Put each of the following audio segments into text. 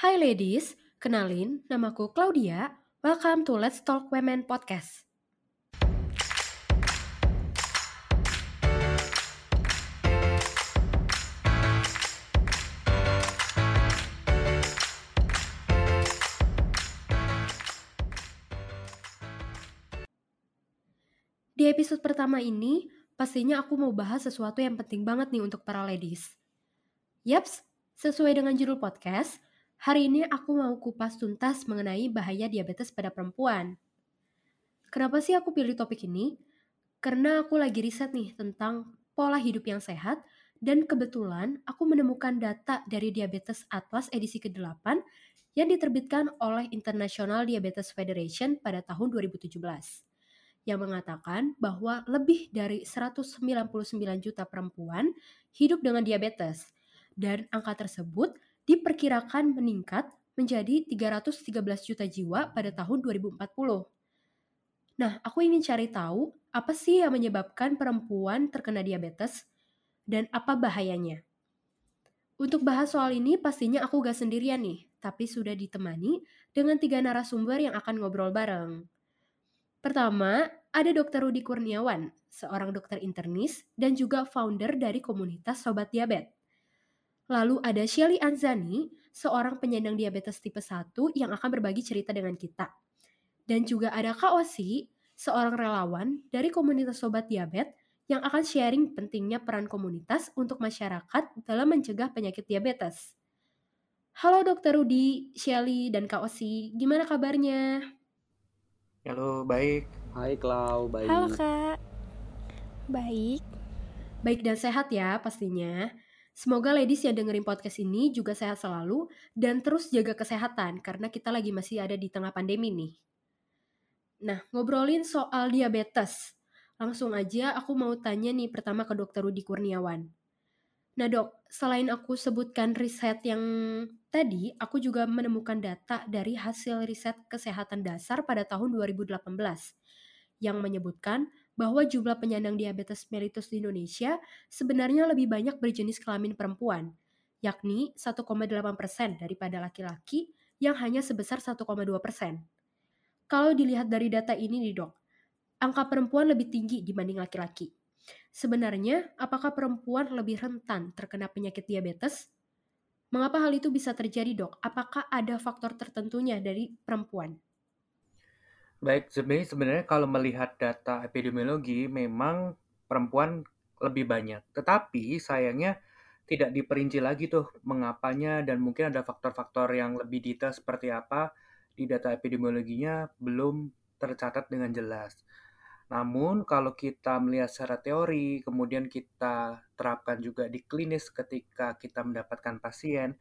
Hai ladies, kenalin namaku Claudia. Welcome to Let's Talk Women Podcast. Di episode pertama ini, pastinya aku mau bahas sesuatu yang penting banget nih untuk para ladies. Yaps, sesuai dengan judul podcast, hari ini aku mau kupas tuntas mengenai bahaya diabetes pada perempuan. Kenapa sih aku pilih topik ini? Karena aku lagi riset nih tentang pola hidup yang sehat dan kebetulan aku menemukan data dari Diabetes Atlas edisi ke-8 yang diterbitkan oleh International Diabetes Federation pada tahun 2017 yang mengatakan bahwa lebih dari 199 juta perempuan hidup dengan diabetes dan angka tersebut diperkirakan meningkat menjadi 313 juta jiwa pada tahun 2040. Nah, aku ingin cari tahu apa sih yang menyebabkan perempuan terkena diabetes dan apa bahayanya. Untuk bahas soal ini pastinya aku gak sendirian nih, tapi sudah ditemani dengan tiga narasumber yang akan ngobrol bareng. Pertama, ada Dr. Rudi Kurniawan, seorang dokter internis dan juga founder dari komunitas Sobat Diabetes. Lalu ada Shelly Anzani, seorang penyandang diabetes tipe 1 yang akan berbagi cerita dengan kita. Dan juga ada Kak Osi, seorang relawan dari komunitas Sobat Diabetes yang akan sharing pentingnya peran komunitas untuk masyarakat dalam mencegah penyakit diabetes. Halo Dokter Rudi, Shelly, dan Kak Osi, gimana kabarnya? Halo, baik. Hai Klau, baik. Halo Kak. Baik. Baik dan sehat ya pastinya. Semoga ladies yang dengerin podcast ini juga sehat selalu dan terus jaga kesehatan karena kita lagi masih ada di tengah pandemi nih. Nah, ngobrolin soal diabetes. Langsung aja aku mau tanya nih pertama ke dokter Rudi Kurniawan. Nah dok, selain aku sebutkan riset yang tadi, aku juga menemukan data dari hasil riset kesehatan dasar pada tahun 2018 yang menyebutkan bahwa jumlah penyandang diabetes mellitus di Indonesia sebenarnya lebih banyak berjenis kelamin perempuan, yakni 1,8% daripada laki-laki yang hanya sebesar 1,2%. Kalau dilihat dari data ini nih dok, angka perempuan lebih tinggi dibanding laki-laki. Sebenarnya, apakah perempuan lebih rentan terkena penyakit diabetes? Mengapa hal itu bisa terjadi, dok? Apakah ada faktor tertentunya dari perempuan? Baik, sebenarnya kalau melihat data epidemiologi, memang perempuan lebih banyak. Tetapi sayangnya tidak diperinci lagi tuh mengapanya dan mungkin ada faktor-faktor yang lebih detail seperti apa di data epidemiologinya belum tercatat dengan jelas. Namun kalau kita melihat secara teori, kemudian kita terapkan juga di klinis ketika kita mendapatkan pasien,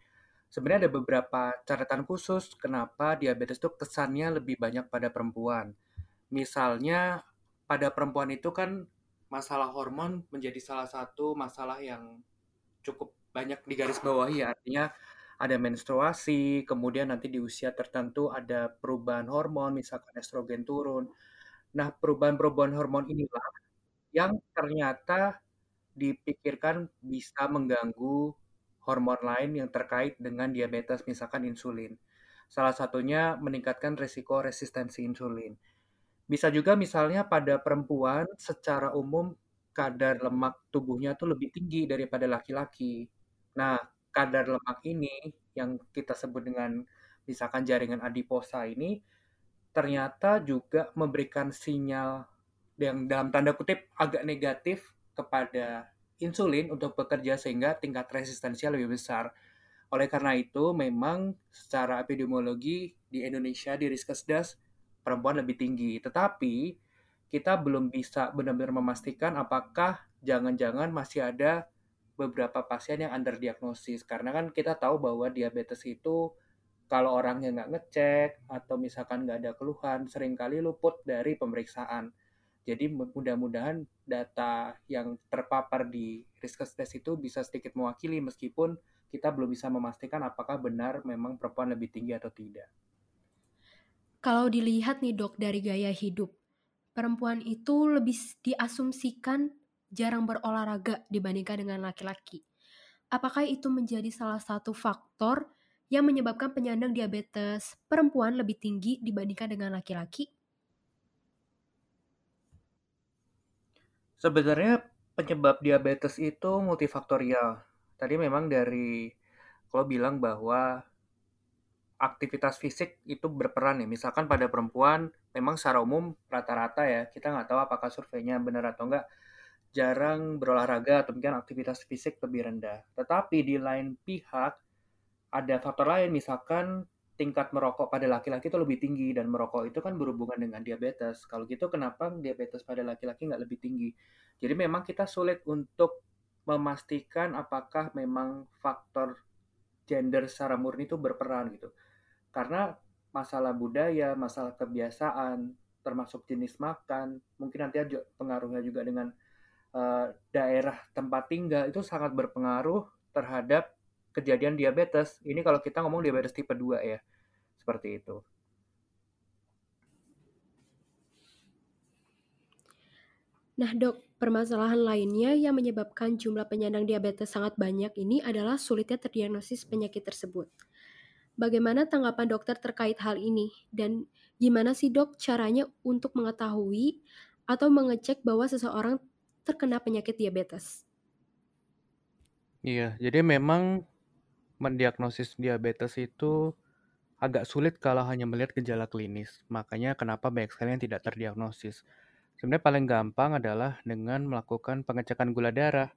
sebenarnya ada beberapa catatan khusus kenapa diabetes itu kesannya lebih banyak pada perempuan. Misalnya pada perempuan itu kan masalah hormon menjadi salah satu masalah yang cukup banyak digarisbawahi ya. Artinya ada menstruasi, kemudian nanti di usia tertentu ada perubahan hormon, misalkan estrogen turun. Nah, perubahan-perubahan hormon inilah yang ternyata dipikirkan bisa mengganggu hormon lain yang terkait dengan diabetes, misalkan insulin. Salah satunya meningkatkan risiko resistensi insulin. Bisa juga misalnya pada perempuan secara umum kadar lemak tubuhnya tuh lebih tinggi daripada laki-laki. Nah, kadar lemak ini yang kita sebut dengan misalkan jaringan adiposa ini ternyata juga memberikan sinyal yang dalam tanda kutip agak negatif kepada insulin untuk bekerja sehingga tingkat resistensinya lebih besar. Oleh karena itu, memang secara epidemiologi di Indonesia di Riskesdas perempuan lebih tinggi. Tetapi kita belum bisa benar-benar memastikan apakah jangan-jangan masih ada beberapa pasien yang underdiagnosis. Karena kan kita tahu bahwa diabetes itu kalau orangnya nggak ngecek atau misalkan nggak ada keluhan, sering kali luput dari pemeriksaan. Jadi mudah-mudahan data yang terpapar di Riskesdes itu bisa sedikit mewakili meskipun kita belum bisa memastikan apakah benar memang perempuan lebih tinggi atau tidak. Kalau dilihat nih dok dari gaya hidup, perempuan itu lebih diasumsikan jarang berolahraga dibandingkan dengan laki-laki. Apakah itu menjadi salah satu faktor yang menyebabkan penyandang diabetes perempuan lebih tinggi dibandingkan dengan laki-laki? Sebenarnya penyebab diabetes itu multifaktorial. Tadi memang dari kalau bilang bahwa aktivitas fisik itu berperan ya. Misalkan pada perempuan, memang secara umum rata-rata ya, kita nggak tahu apakah surveinya benar atau enggak, jarang berolahraga atau mungkin aktivitas fisik lebih rendah. Tetapi di lain pihak, ada faktor lain, misalkan tingkat merokok pada laki-laki itu lebih tinggi, dan merokok itu kan berhubungan dengan diabetes. Kalau gitu kenapa diabetes pada laki-laki nggak lebih tinggi? Jadi memang kita sulit untuk memastikan apakah memang faktor gender secara murni itu berperan gitu karena masalah budaya, masalah kebiasaan, termasuk jenis makan, mungkin nanti ada pengaruhnya juga dengan uh, daerah tempat tinggal itu sangat berpengaruh terhadap kejadian diabetes. Ini kalau kita ngomong diabetes tipe 2 ya. Seperti itu. Nah, Dok, permasalahan lainnya yang menyebabkan jumlah penyandang diabetes sangat banyak ini adalah sulitnya terdiagnosis penyakit tersebut. Bagaimana tanggapan dokter terkait hal ini? Dan gimana sih dok caranya untuk mengetahui atau mengecek bahwa seseorang terkena penyakit diabetes? Iya, jadi memang mendiagnosis diabetes itu agak sulit kalau hanya melihat gejala klinis. Makanya kenapa banyak sekali yang tidak terdiagnosis. Sebenarnya paling gampang adalah dengan melakukan pengecekan gula darah.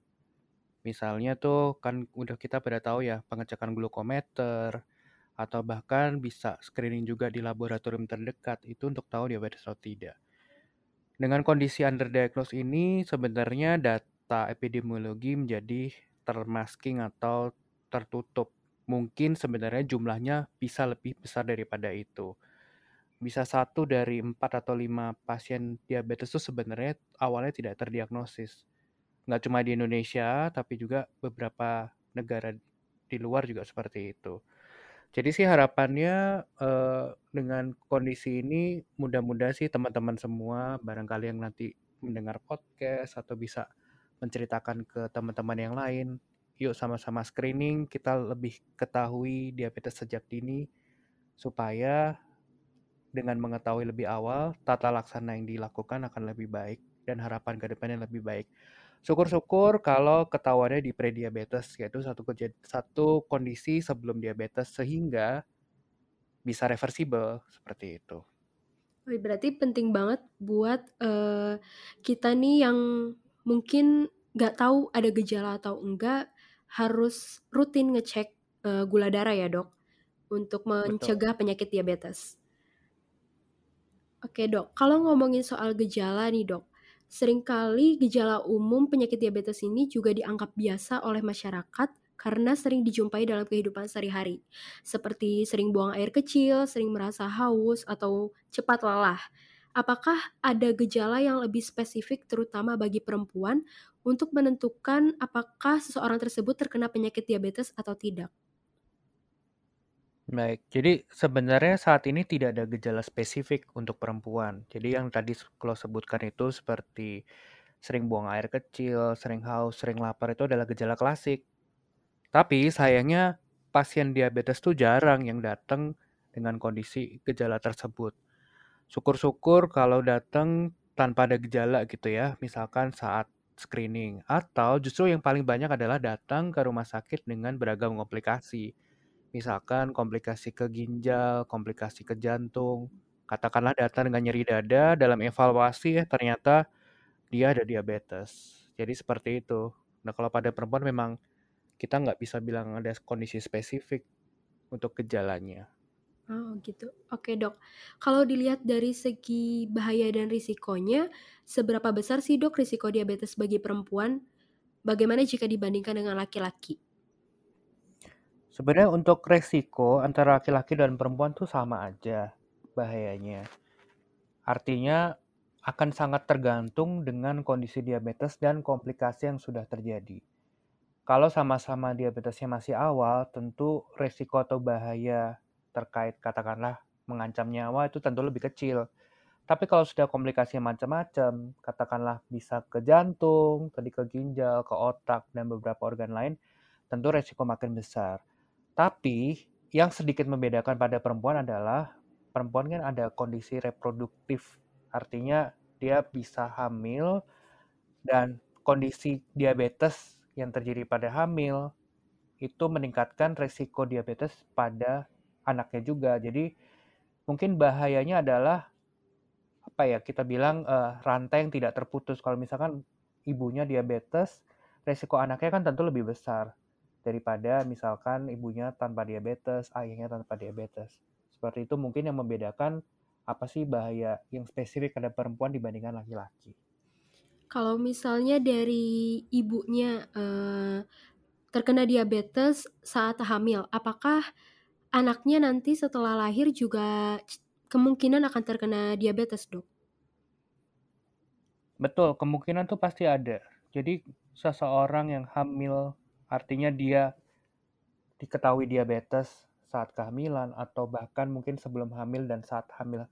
Misalnya tuh kan udah kita pada tahu ya pengecekan glukometer, atau bahkan bisa screening juga di laboratorium terdekat itu untuk tahu diabetes atau tidak. Dengan kondisi underdiagnosed ini sebenarnya data epidemiologi menjadi termasking atau tertutup. Mungkin sebenarnya jumlahnya bisa lebih besar daripada itu. Bisa satu dari empat atau lima pasien diabetes itu sebenarnya awalnya tidak terdiagnosis. Nggak cuma di Indonesia, tapi juga beberapa negara di luar juga seperti itu. Jadi sih harapannya uh, dengan kondisi ini mudah-mudahan sih teman-teman semua barangkali yang nanti mendengar podcast atau bisa menceritakan ke teman-teman yang lain, yuk sama-sama screening kita lebih ketahui diabetes sejak dini supaya dengan mengetahui lebih awal tata laksana yang dilakukan akan lebih baik dan harapan ke depannya lebih baik. Syukur-syukur kalau ketahuannya di prediabetes, yaitu satu satu kondisi sebelum diabetes sehingga bisa reversible seperti itu. Berarti penting banget buat uh, kita nih yang mungkin nggak tahu ada gejala atau enggak harus rutin ngecek uh, gula darah ya dok untuk mencegah Betul. penyakit diabetes. Oke dok, kalau ngomongin soal gejala nih dok, Seringkali gejala umum penyakit diabetes ini juga dianggap biasa oleh masyarakat karena sering dijumpai dalam kehidupan sehari-hari, seperti sering buang air kecil, sering merasa haus, atau cepat lelah. Apakah ada gejala yang lebih spesifik terutama bagi perempuan untuk menentukan apakah seseorang tersebut terkena penyakit diabetes atau tidak? Baik, jadi sebenarnya saat ini tidak ada gejala spesifik untuk perempuan. Jadi yang tadi kalau sebutkan itu seperti sering buang air kecil, sering haus, sering lapar itu adalah gejala klasik. Tapi sayangnya pasien diabetes itu jarang yang datang dengan kondisi gejala tersebut. Syukur-syukur kalau datang tanpa ada gejala gitu ya, misalkan saat screening. Atau justru yang paling banyak adalah datang ke rumah sakit dengan beragam komplikasi Misalkan komplikasi ke ginjal, komplikasi ke jantung, katakanlah datang dengan nyeri dada, dalam evaluasi ya ternyata dia ada diabetes. Jadi seperti itu. Nah kalau pada perempuan memang kita nggak bisa bilang ada kondisi spesifik untuk gejalanya. Oh gitu. Oke dok. Kalau dilihat dari segi bahaya dan risikonya, seberapa besar sih dok risiko diabetes bagi perempuan? Bagaimana jika dibandingkan dengan laki-laki? Sebenarnya untuk resiko antara laki-laki dan perempuan tuh sama aja bahayanya. Artinya akan sangat tergantung dengan kondisi diabetes dan komplikasi yang sudah terjadi. Kalau sama-sama diabetesnya masih awal, tentu resiko atau bahaya terkait katakanlah mengancam nyawa itu tentu lebih kecil. Tapi kalau sudah komplikasi macam-macam, katakanlah bisa ke jantung, tadi ke ginjal, ke otak, dan beberapa organ lain, tentu resiko makin besar. Tapi yang sedikit membedakan pada perempuan adalah perempuan kan ada kondisi reproduktif, artinya dia bisa hamil dan kondisi diabetes yang terjadi pada hamil itu meningkatkan resiko diabetes pada anaknya juga. Jadi mungkin bahayanya adalah apa ya kita bilang uh, rantai yang tidak terputus. Kalau misalkan ibunya diabetes, resiko anaknya kan tentu lebih besar daripada misalkan ibunya tanpa diabetes, ayahnya tanpa diabetes. Seperti itu mungkin yang membedakan apa sih bahaya yang spesifik pada perempuan dibandingkan laki-laki. Kalau misalnya dari ibunya uh, terkena diabetes saat hamil, apakah anaknya nanti setelah lahir juga kemungkinan akan terkena diabetes, dok? Betul, kemungkinan tuh pasti ada. Jadi seseorang yang hamil Artinya dia diketahui diabetes saat kehamilan atau bahkan mungkin sebelum hamil dan saat hamil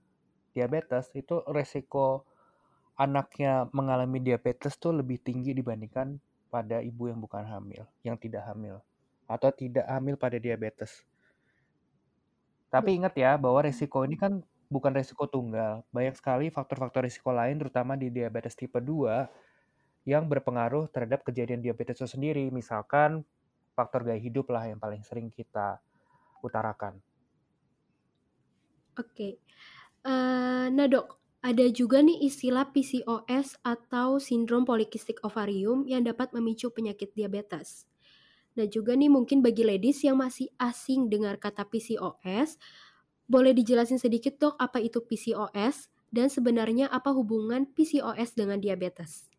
diabetes itu resiko anaknya mengalami diabetes tuh lebih tinggi dibandingkan pada ibu yang bukan hamil, yang tidak hamil atau tidak hamil pada diabetes. Tapi ingat ya bahwa resiko ini kan bukan resiko tunggal. Banyak sekali faktor-faktor resiko lain terutama di diabetes tipe 2 yang berpengaruh terhadap kejadian diabetes itu sendiri. Misalkan faktor gaya hidup lah yang paling sering kita utarakan. Oke, uh, nah dok, ada juga nih istilah PCOS atau sindrom polikistik ovarium yang dapat memicu penyakit diabetes. Nah juga nih mungkin bagi ladies yang masih asing dengar kata PCOS, boleh dijelasin sedikit dok apa itu PCOS dan sebenarnya apa hubungan PCOS dengan diabetes?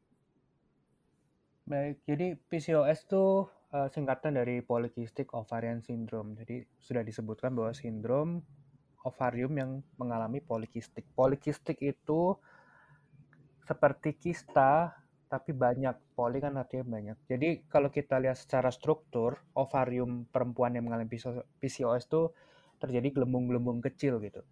Baik, jadi PCOS itu uh, singkatan dari Polycystic Ovarian Syndrome. Jadi sudah disebutkan bahwa sindrom ovarium yang mengalami polikistik. Polikistik itu seperti kista tapi banyak. Poli kan artinya banyak. Jadi kalau kita lihat secara struktur, ovarium perempuan yang mengalami PCOS itu terjadi gelembung-gelembung kecil gitu.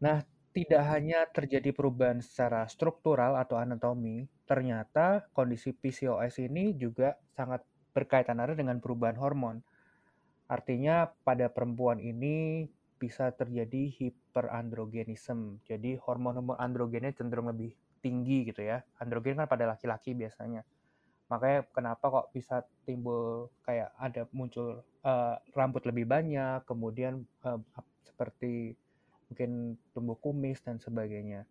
Nah, tidak hanya terjadi perubahan secara struktural atau anatomi, ternyata kondisi PCOS ini juga sangat berkaitan erat dengan perubahan hormon. Artinya pada perempuan ini bisa terjadi hiperandrogenisme. Jadi hormon-hormon androgennya cenderung lebih tinggi gitu ya. Androgen kan pada laki-laki biasanya. Makanya kenapa kok bisa timbul kayak ada muncul uh, rambut lebih banyak, kemudian uh, seperti mungkin tumbuh kumis dan sebagainya.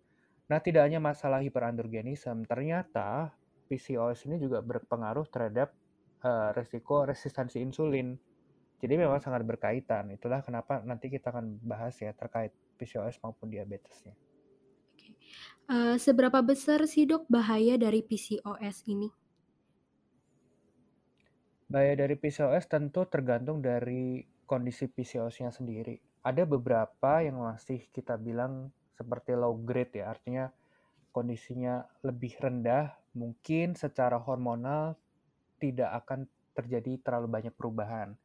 Nah, tidak hanya masalah hiperandrogenisme, ternyata PCOS ini juga berpengaruh terhadap uh, resiko resistensi insulin. Jadi memang sangat berkaitan. Itulah kenapa nanti kita akan bahas ya terkait PCOS maupun diabetesnya. Uh, seberapa besar sih dok bahaya dari PCOS ini? Bahaya dari PCOS tentu tergantung dari kondisi PCOS-nya sendiri ada beberapa yang masih kita bilang seperti low grade ya, artinya kondisinya lebih rendah, mungkin secara hormonal tidak akan terjadi terlalu banyak perubahan.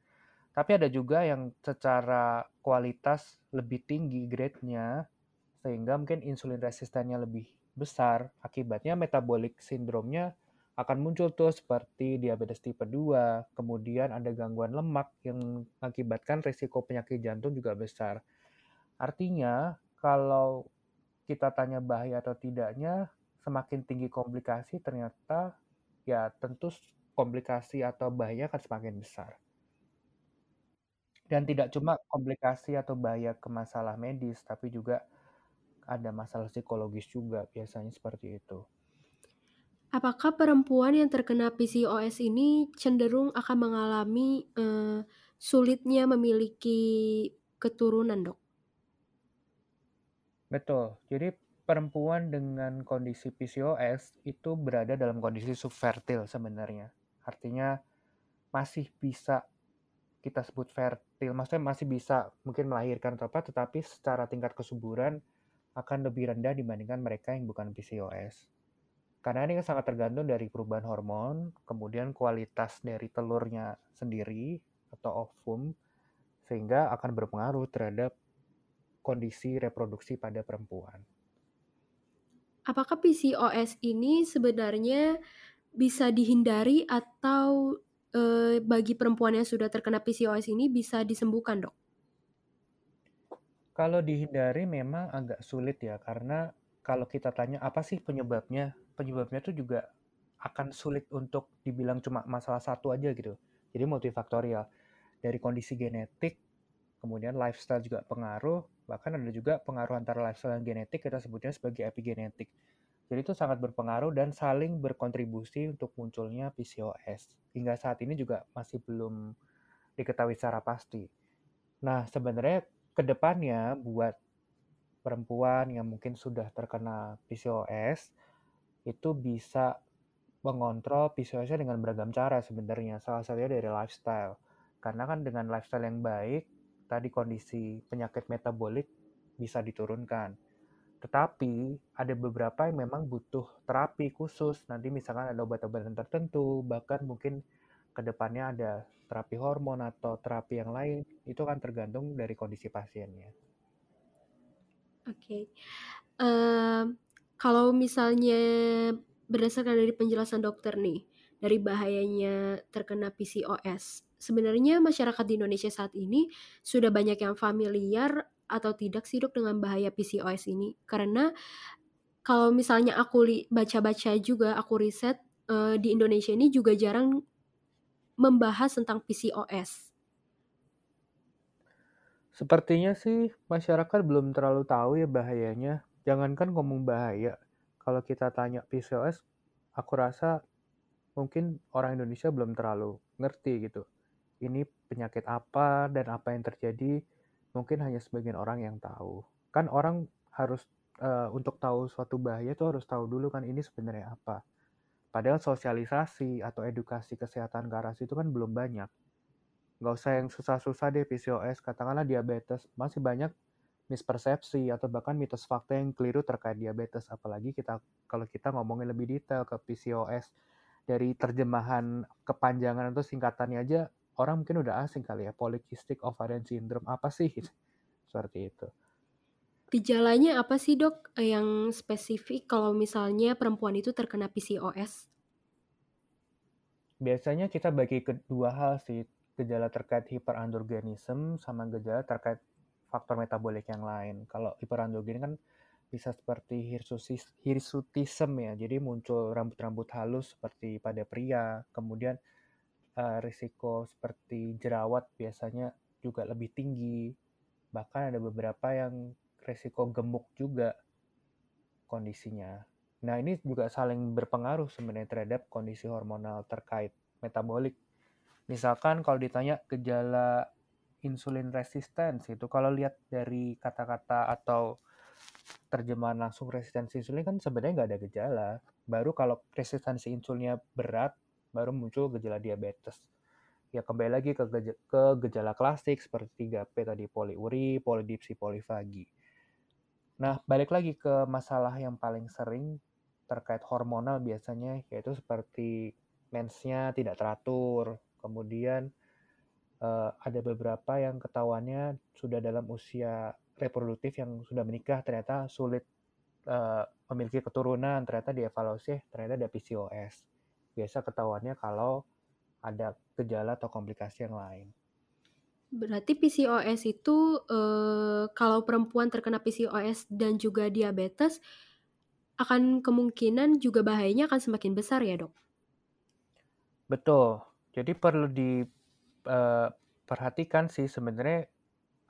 Tapi ada juga yang secara kualitas lebih tinggi grade-nya, sehingga mungkin insulin resistennya lebih besar, akibatnya metabolic sindromnya akan muncul tuh seperti diabetes tipe 2, kemudian ada gangguan lemak yang mengakibatkan risiko penyakit jantung juga besar. Artinya, kalau kita tanya bahaya atau tidaknya, semakin tinggi komplikasi ternyata ya tentu komplikasi atau bahaya akan semakin besar. Dan tidak cuma komplikasi atau bahaya ke masalah medis, tapi juga ada masalah psikologis juga biasanya seperti itu. Apakah perempuan yang terkena PCOS ini cenderung akan mengalami uh, sulitnya memiliki keturunan, Dok? Betul. Jadi perempuan dengan kondisi PCOS itu berada dalam kondisi subfertil sebenarnya. Artinya masih bisa kita sebut fertil, maksudnya masih bisa mungkin melahirkan atau apa, tetapi secara tingkat kesuburan akan lebih rendah dibandingkan mereka yang bukan PCOS. Karena ini sangat tergantung dari perubahan hormon, kemudian kualitas dari telurnya sendiri atau ovum, sehingga akan berpengaruh terhadap kondisi reproduksi pada perempuan. Apakah PCOS ini sebenarnya bisa dihindari atau e, bagi perempuan yang sudah terkena PCOS ini bisa disembuhkan, dok? Kalau dihindari memang agak sulit ya, karena kalau kita tanya apa sih penyebabnya, penyebabnya tuh juga akan sulit untuk dibilang cuma masalah satu aja gitu. Jadi multifaktorial. Dari kondisi genetik, kemudian lifestyle juga pengaruh, bahkan ada juga pengaruh antara lifestyle dan genetik, kita sebutnya sebagai epigenetik. Jadi itu sangat berpengaruh dan saling berkontribusi untuk munculnya PCOS. Hingga saat ini juga masih belum diketahui secara pasti. Nah, sebenarnya ke depannya buat perempuan yang mungkin sudah terkena PCOS, itu bisa mengontrol PCOS-nya dengan beragam cara sebenarnya. Salah satunya dari lifestyle. Karena kan dengan lifestyle yang baik, tadi kondisi penyakit metabolik bisa diturunkan. Tetapi ada beberapa yang memang butuh terapi khusus. Nanti misalkan ada obat-obatan tertentu, bahkan mungkin ke depannya ada terapi hormon atau terapi yang lain. Itu kan tergantung dari kondisi pasiennya. Oke. Okay. Uh, kalau misalnya berdasarkan dari penjelasan dokter nih, dari bahayanya terkena PCOS, sebenarnya masyarakat di Indonesia saat ini sudah banyak yang familiar atau tidak sih dok dengan bahaya PCOS ini? Karena kalau misalnya aku baca-baca juga, aku riset uh, di Indonesia ini juga jarang membahas tentang PCOS. Sepertinya sih masyarakat belum terlalu tahu ya bahayanya. Jangankan ngomong bahaya, kalau kita tanya PCOS, aku rasa mungkin orang Indonesia belum terlalu ngerti gitu. Ini penyakit apa dan apa yang terjadi, mungkin hanya sebagian orang yang tahu. Kan orang harus uh, untuk tahu suatu bahaya itu harus tahu dulu kan ini sebenarnya apa. Padahal sosialisasi atau edukasi kesehatan ke arah situ kan belum banyak. Nggak usah yang susah-susah deh PCOS, katakanlah diabetes. Masih banyak mispersepsi atau bahkan mitos fakta yang keliru terkait diabetes apalagi kita kalau kita ngomongin lebih detail ke PCOS dari terjemahan kepanjangan atau singkatannya aja orang mungkin udah asing kali ya polycystic ovarian syndrome apa sih seperti itu gejalanya apa sih dok yang spesifik kalau misalnya perempuan itu terkena PCOS biasanya kita bagi kedua hal sih gejala terkait hiperandrogenism sama gejala terkait faktor metabolik yang lain. Kalau hiperandrogen kan bisa seperti hirsutism ya, jadi muncul rambut-rambut halus seperti pada pria, kemudian uh, risiko seperti jerawat biasanya juga lebih tinggi, bahkan ada beberapa yang risiko gemuk juga kondisinya. Nah ini juga saling berpengaruh sebenarnya terhadap kondisi hormonal terkait metabolik. Misalkan kalau ditanya gejala insulin resistance itu kalau lihat dari kata-kata atau terjemahan langsung resistensi insulin kan sebenarnya nggak ada gejala. Baru kalau resistensi insulinnya berat, baru muncul gejala diabetes. Ya kembali lagi ke, gejala, ke gejala klasik seperti 3P tadi poliuri, polidipsi, polifagi. Nah, balik lagi ke masalah yang paling sering terkait hormonal biasanya yaitu seperti mensnya tidak teratur, kemudian uh, ada beberapa yang ketahuannya sudah dalam usia reproduktif yang sudah menikah ternyata sulit uh, memiliki keturunan ternyata dievaluasi ternyata ada PCOS biasa ketahuannya kalau ada gejala atau komplikasi yang lain. Berarti PCOS itu uh, kalau perempuan terkena PCOS dan juga diabetes akan kemungkinan juga bahayanya akan semakin besar ya dok? Betul. Jadi perlu di uh, perhatikan sih sebenarnya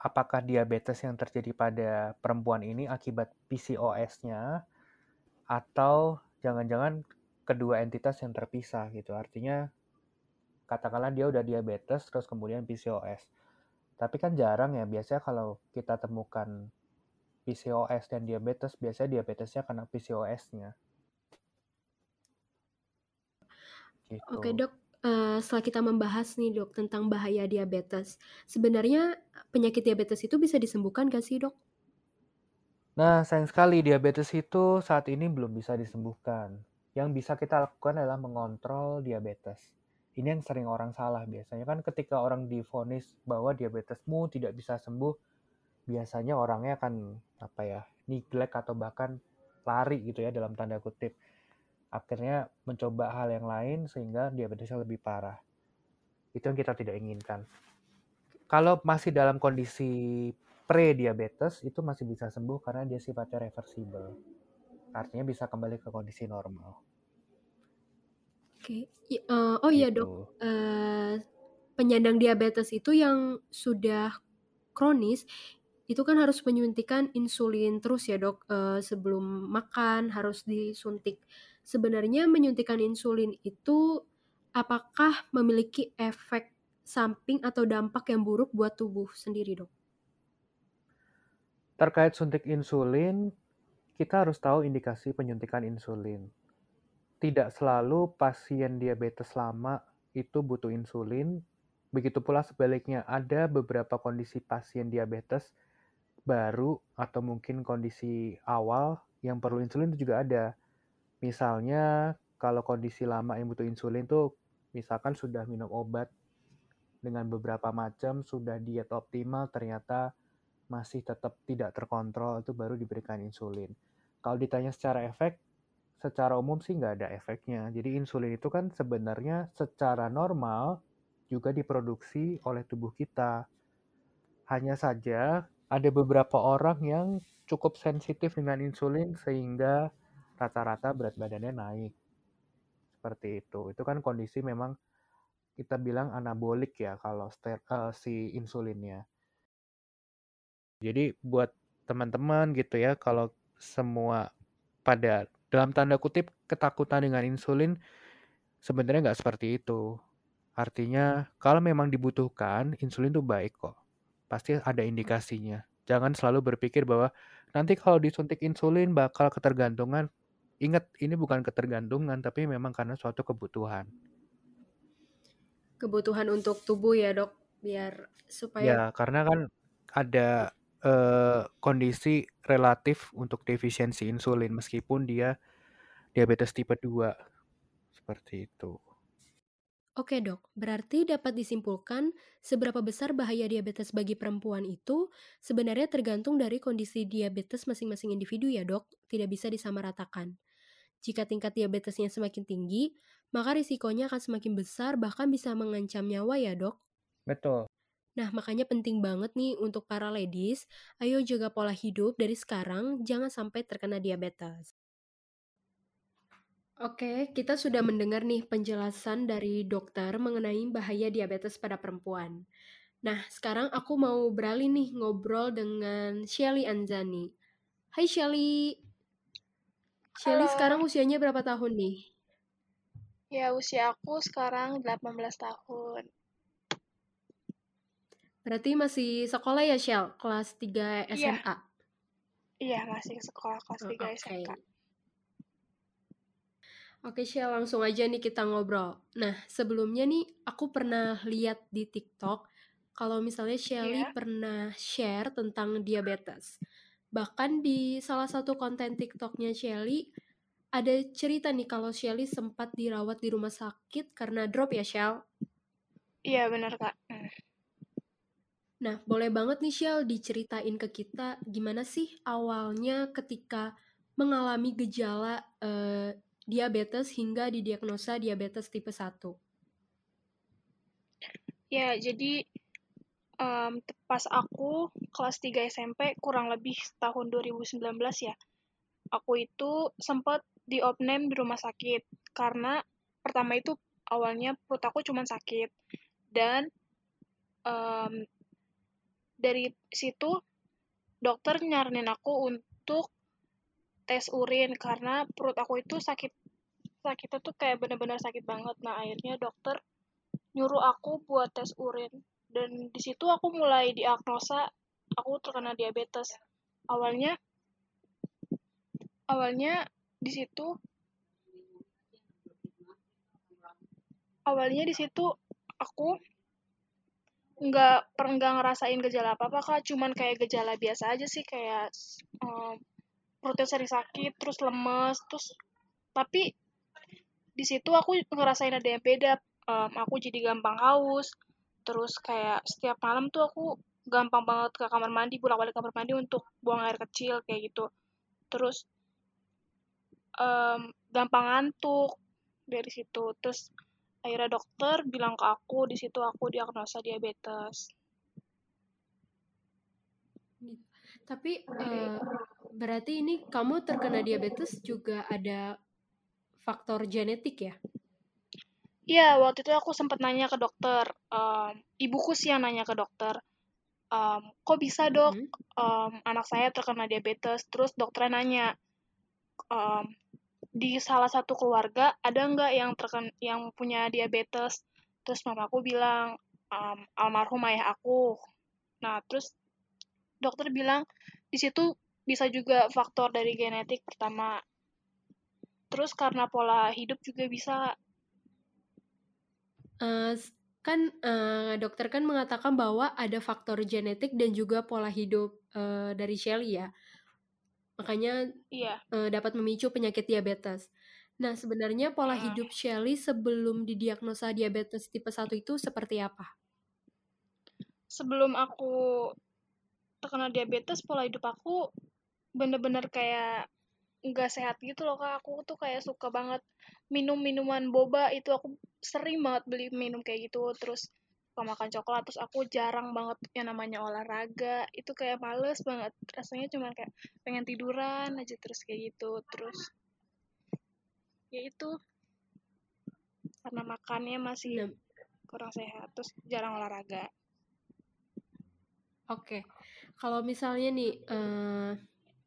apakah diabetes yang terjadi pada perempuan ini akibat PCOS-nya atau jangan-jangan kedua entitas yang terpisah gitu. Artinya katakanlah dia udah diabetes terus kemudian PCOS. Tapi kan jarang ya, biasanya kalau kita temukan PCOS dan diabetes, biasanya diabetesnya karena PCOS-nya. Gitu. Oke dok, Uh, setelah kita membahas nih dok tentang bahaya diabetes, sebenarnya penyakit diabetes itu bisa disembuhkan gak sih dok? Nah sayang sekali diabetes itu saat ini belum bisa disembuhkan. Yang bisa kita lakukan adalah mengontrol diabetes. Ini yang sering orang salah biasanya kan ketika orang difonis bahwa diabetesmu tidak bisa sembuh, biasanya orangnya akan apa ya neglect atau bahkan lari gitu ya dalam tanda kutip akhirnya mencoba hal yang lain sehingga diabetesnya lebih parah. Itu yang kita tidak inginkan. Kalau masih dalam kondisi pre-diabetes itu masih bisa sembuh karena dia sifatnya reversible. Artinya bisa kembali ke kondisi normal. Oke. Okay. Uh, oh iya gitu. dok, uh, penyandang diabetes itu yang sudah kronis itu kan harus menyuntikkan insulin terus ya dok uh, sebelum makan harus disuntik. Sebenarnya menyuntikkan insulin itu apakah memiliki efek samping atau dampak yang buruk buat tubuh sendiri dok? Terkait suntik insulin, kita harus tahu indikasi penyuntikan insulin. Tidak selalu pasien diabetes lama itu butuh insulin, begitu pula sebaliknya ada beberapa kondisi pasien diabetes baru atau mungkin kondisi awal yang perlu insulin itu juga ada. Misalnya kalau kondisi lama yang butuh insulin tuh misalkan sudah minum obat dengan beberapa macam, sudah diet optimal ternyata masih tetap tidak terkontrol itu baru diberikan insulin. Kalau ditanya secara efek, secara umum sih nggak ada efeknya. Jadi insulin itu kan sebenarnya secara normal juga diproduksi oleh tubuh kita. Hanya saja ada beberapa orang yang cukup sensitif dengan insulin sehingga rata-rata berat badannya naik. Seperti itu. Itu kan kondisi memang kita bilang anabolik ya kalau ster, uh, si insulinnya. Jadi buat teman-teman gitu ya kalau semua pada dalam tanda kutip ketakutan dengan insulin sebenarnya nggak seperti itu. Artinya kalau memang dibutuhkan insulin itu baik kok pasti ada indikasinya. Jangan selalu berpikir bahwa nanti kalau disuntik insulin bakal ketergantungan. Ingat, ini bukan ketergantungan, tapi memang karena suatu kebutuhan. Kebutuhan untuk tubuh ya dok, biar supaya... Ya, karena kan ada eh, kondisi relatif untuk defisiensi insulin, meskipun dia diabetes tipe 2. Seperti itu. Oke dok, berarti dapat disimpulkan seberapa besar bahaya diabetes bagi perempuan itu sebenarnya tergantung dari kondisi diabetes masing-masing individu ya dok, tidak bisa disamaratakan. Jika tingkat diabetesnya semakin tinggi, maka risikonya akan semakin besar bahkan bisa mengancam nyawa ya dok. Betul. Nah, makanya penting banget nih untuk para ladies, ayo jaga pola hidup dari sekarang, jangan sampai terkena diabetes. Oke, kita sudah mendengar nih penjelasan dari dokter mengenai bahaya diabetes pada perempuan. Nah, sekarang aku mau beralih nih ngobrol dengan Shelly Anzani. Hai Shelly. Shelly Halo. sekarang usianya berapa tahun nih? Ya, usia aku sekarang 18 tahun. Berarti masih sekolah ya, Shell? Kelas 3 SMA? Iya, iya masih sekolah kelas 3 okay. SMK. Oke, Shell, langsung aja nih kita ngobrol. Nah, sebelumnya nih aku pernah lihat di TikTok kalau misalnya Shelly yeah. pernah share tentang diabetes. Bahkan di salah satu konten TikToknya Shelly ada cerita nih kalau Shelly sempat dirawat di rumah sakit karena drop ya, Shell? Iya, benar, Kak. Nah, boleh banget nih Shell diceritain ke kita gimana sih awalnya ketika mengalami gejala uh, diabetes hingga didiagnosa diabetes tipe 1? Ya, jadi um, pas aku kelas 3 SMP kurang lebih tahun 2019 ya. Aku itu sempat diopname di rumah sakit karena pertama itu awalnya perut aku cuma sakit dan um, dari situ dokter nyaranin aku untuk tes urin karena perut aku itu sakit sakitnya tuh kayak bener-bener sakit banget. Nah akhirnya dokter nyuruh aku buat tes urin. Dan di situ aku mulai diagnosa aku terkena diabetes. Awalnya awalnya di situ awalnya di situ aku nggak pernah ngerasain gejala apa apa kak. Cuman kayak gejala biasa aja sih kayak um, perutnya sering sakit terus lemes terus tapi di situ aku ngerasain ada yang beda. Um, aku jadi gampang haus terus kayak setiap malam tuh aku gampang banget ke kamar mandi bolak balik kamar mandi untuk buang air kecil kayak gitu. Terus um, gampang ngantuk dari situ. Terus akhirnya dokter bilang ke aku di situ aku diagnosa diabetes. Tapi uh, berarti ini kamu terkena diabetes juga ada faktor genetik ya? Iya, waktu itu aku sempat nanya ke dokter. Um, ibuku sih yang nanya ke dokter. Um, kok bisa dok um, anak saya terkena diabetes? Terus dokternya nanya, um, di salah satu keluarga ada nggak yang terken yang punya diabetes? Terus mamaku bilang, um, almarhum ayah aku. Nah, terus dokter bilang di situ bisa juga faktor dari genetik pertama. Terus karena pola hidup juga bisa Uh, kan uh, dokter kan mengatakan bahwa ada faktor genetik dan juga pola hidup uh, dari Shelly ya. Makanya iya. uh, dapat memicu penyakit diabetes. Nah, sebenarnya pola uh. hidup Shelly sebelum didiagnosa diabetes tipe 1 itu seperti apa? Sebelum aku terkena diabetes, pola hidup aku bener-bener kayak nggak sehat gitu loh kak aku tuh kayak suka banget minum minuman boba itu aku sering banget beli minum kayak gitu terus suka makan coklat terus aku jarang banget yang namanya olahraga itu kayak males banget rasanya cuma kayak pengen tiduran aja terus kayak gitu terus ya itu karena makannya masih nah. kurang sehat terus jarang olahraga oke okay. kalau misalnya nih uh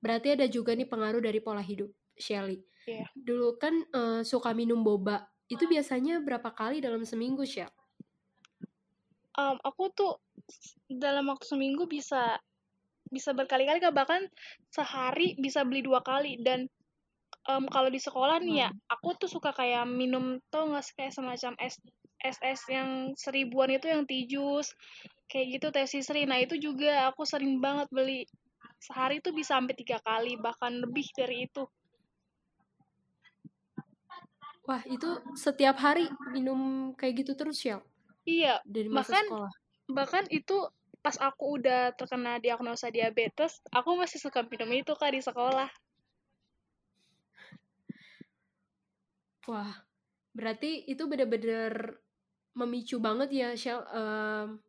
Berarti ada juga nih pengaruh dari pola hidup Shelly. Yeah. Dulu kan uh, suka minum boba. Itu biasanya berapa kali dalam seminggu, Shell? Um, aku tuh dalam waktu seminggu bisa bisa berkali-kali bahkan sehari bisa beli dua kali. Dan um, kalau di sekolah nih ya hmm. aku tuh suka kayak minum tuh nggak kayak semacam es es es yang seribuan itu yang tijus kayak gitu teh sisri. Nah itu juga aku sering banget beli. Sehari itu bisa sampai tiga kali bahkan lebih dari itu. Wah itu setiap hari minum kayak gitu terus ya iya dari masa bahkan sekolah bahkan itu pas aku udah terkena diagnosa diabetes aku masih suka minum itu kak di sekolah wah berarti itu bener-bener memicu banget ya Shell um,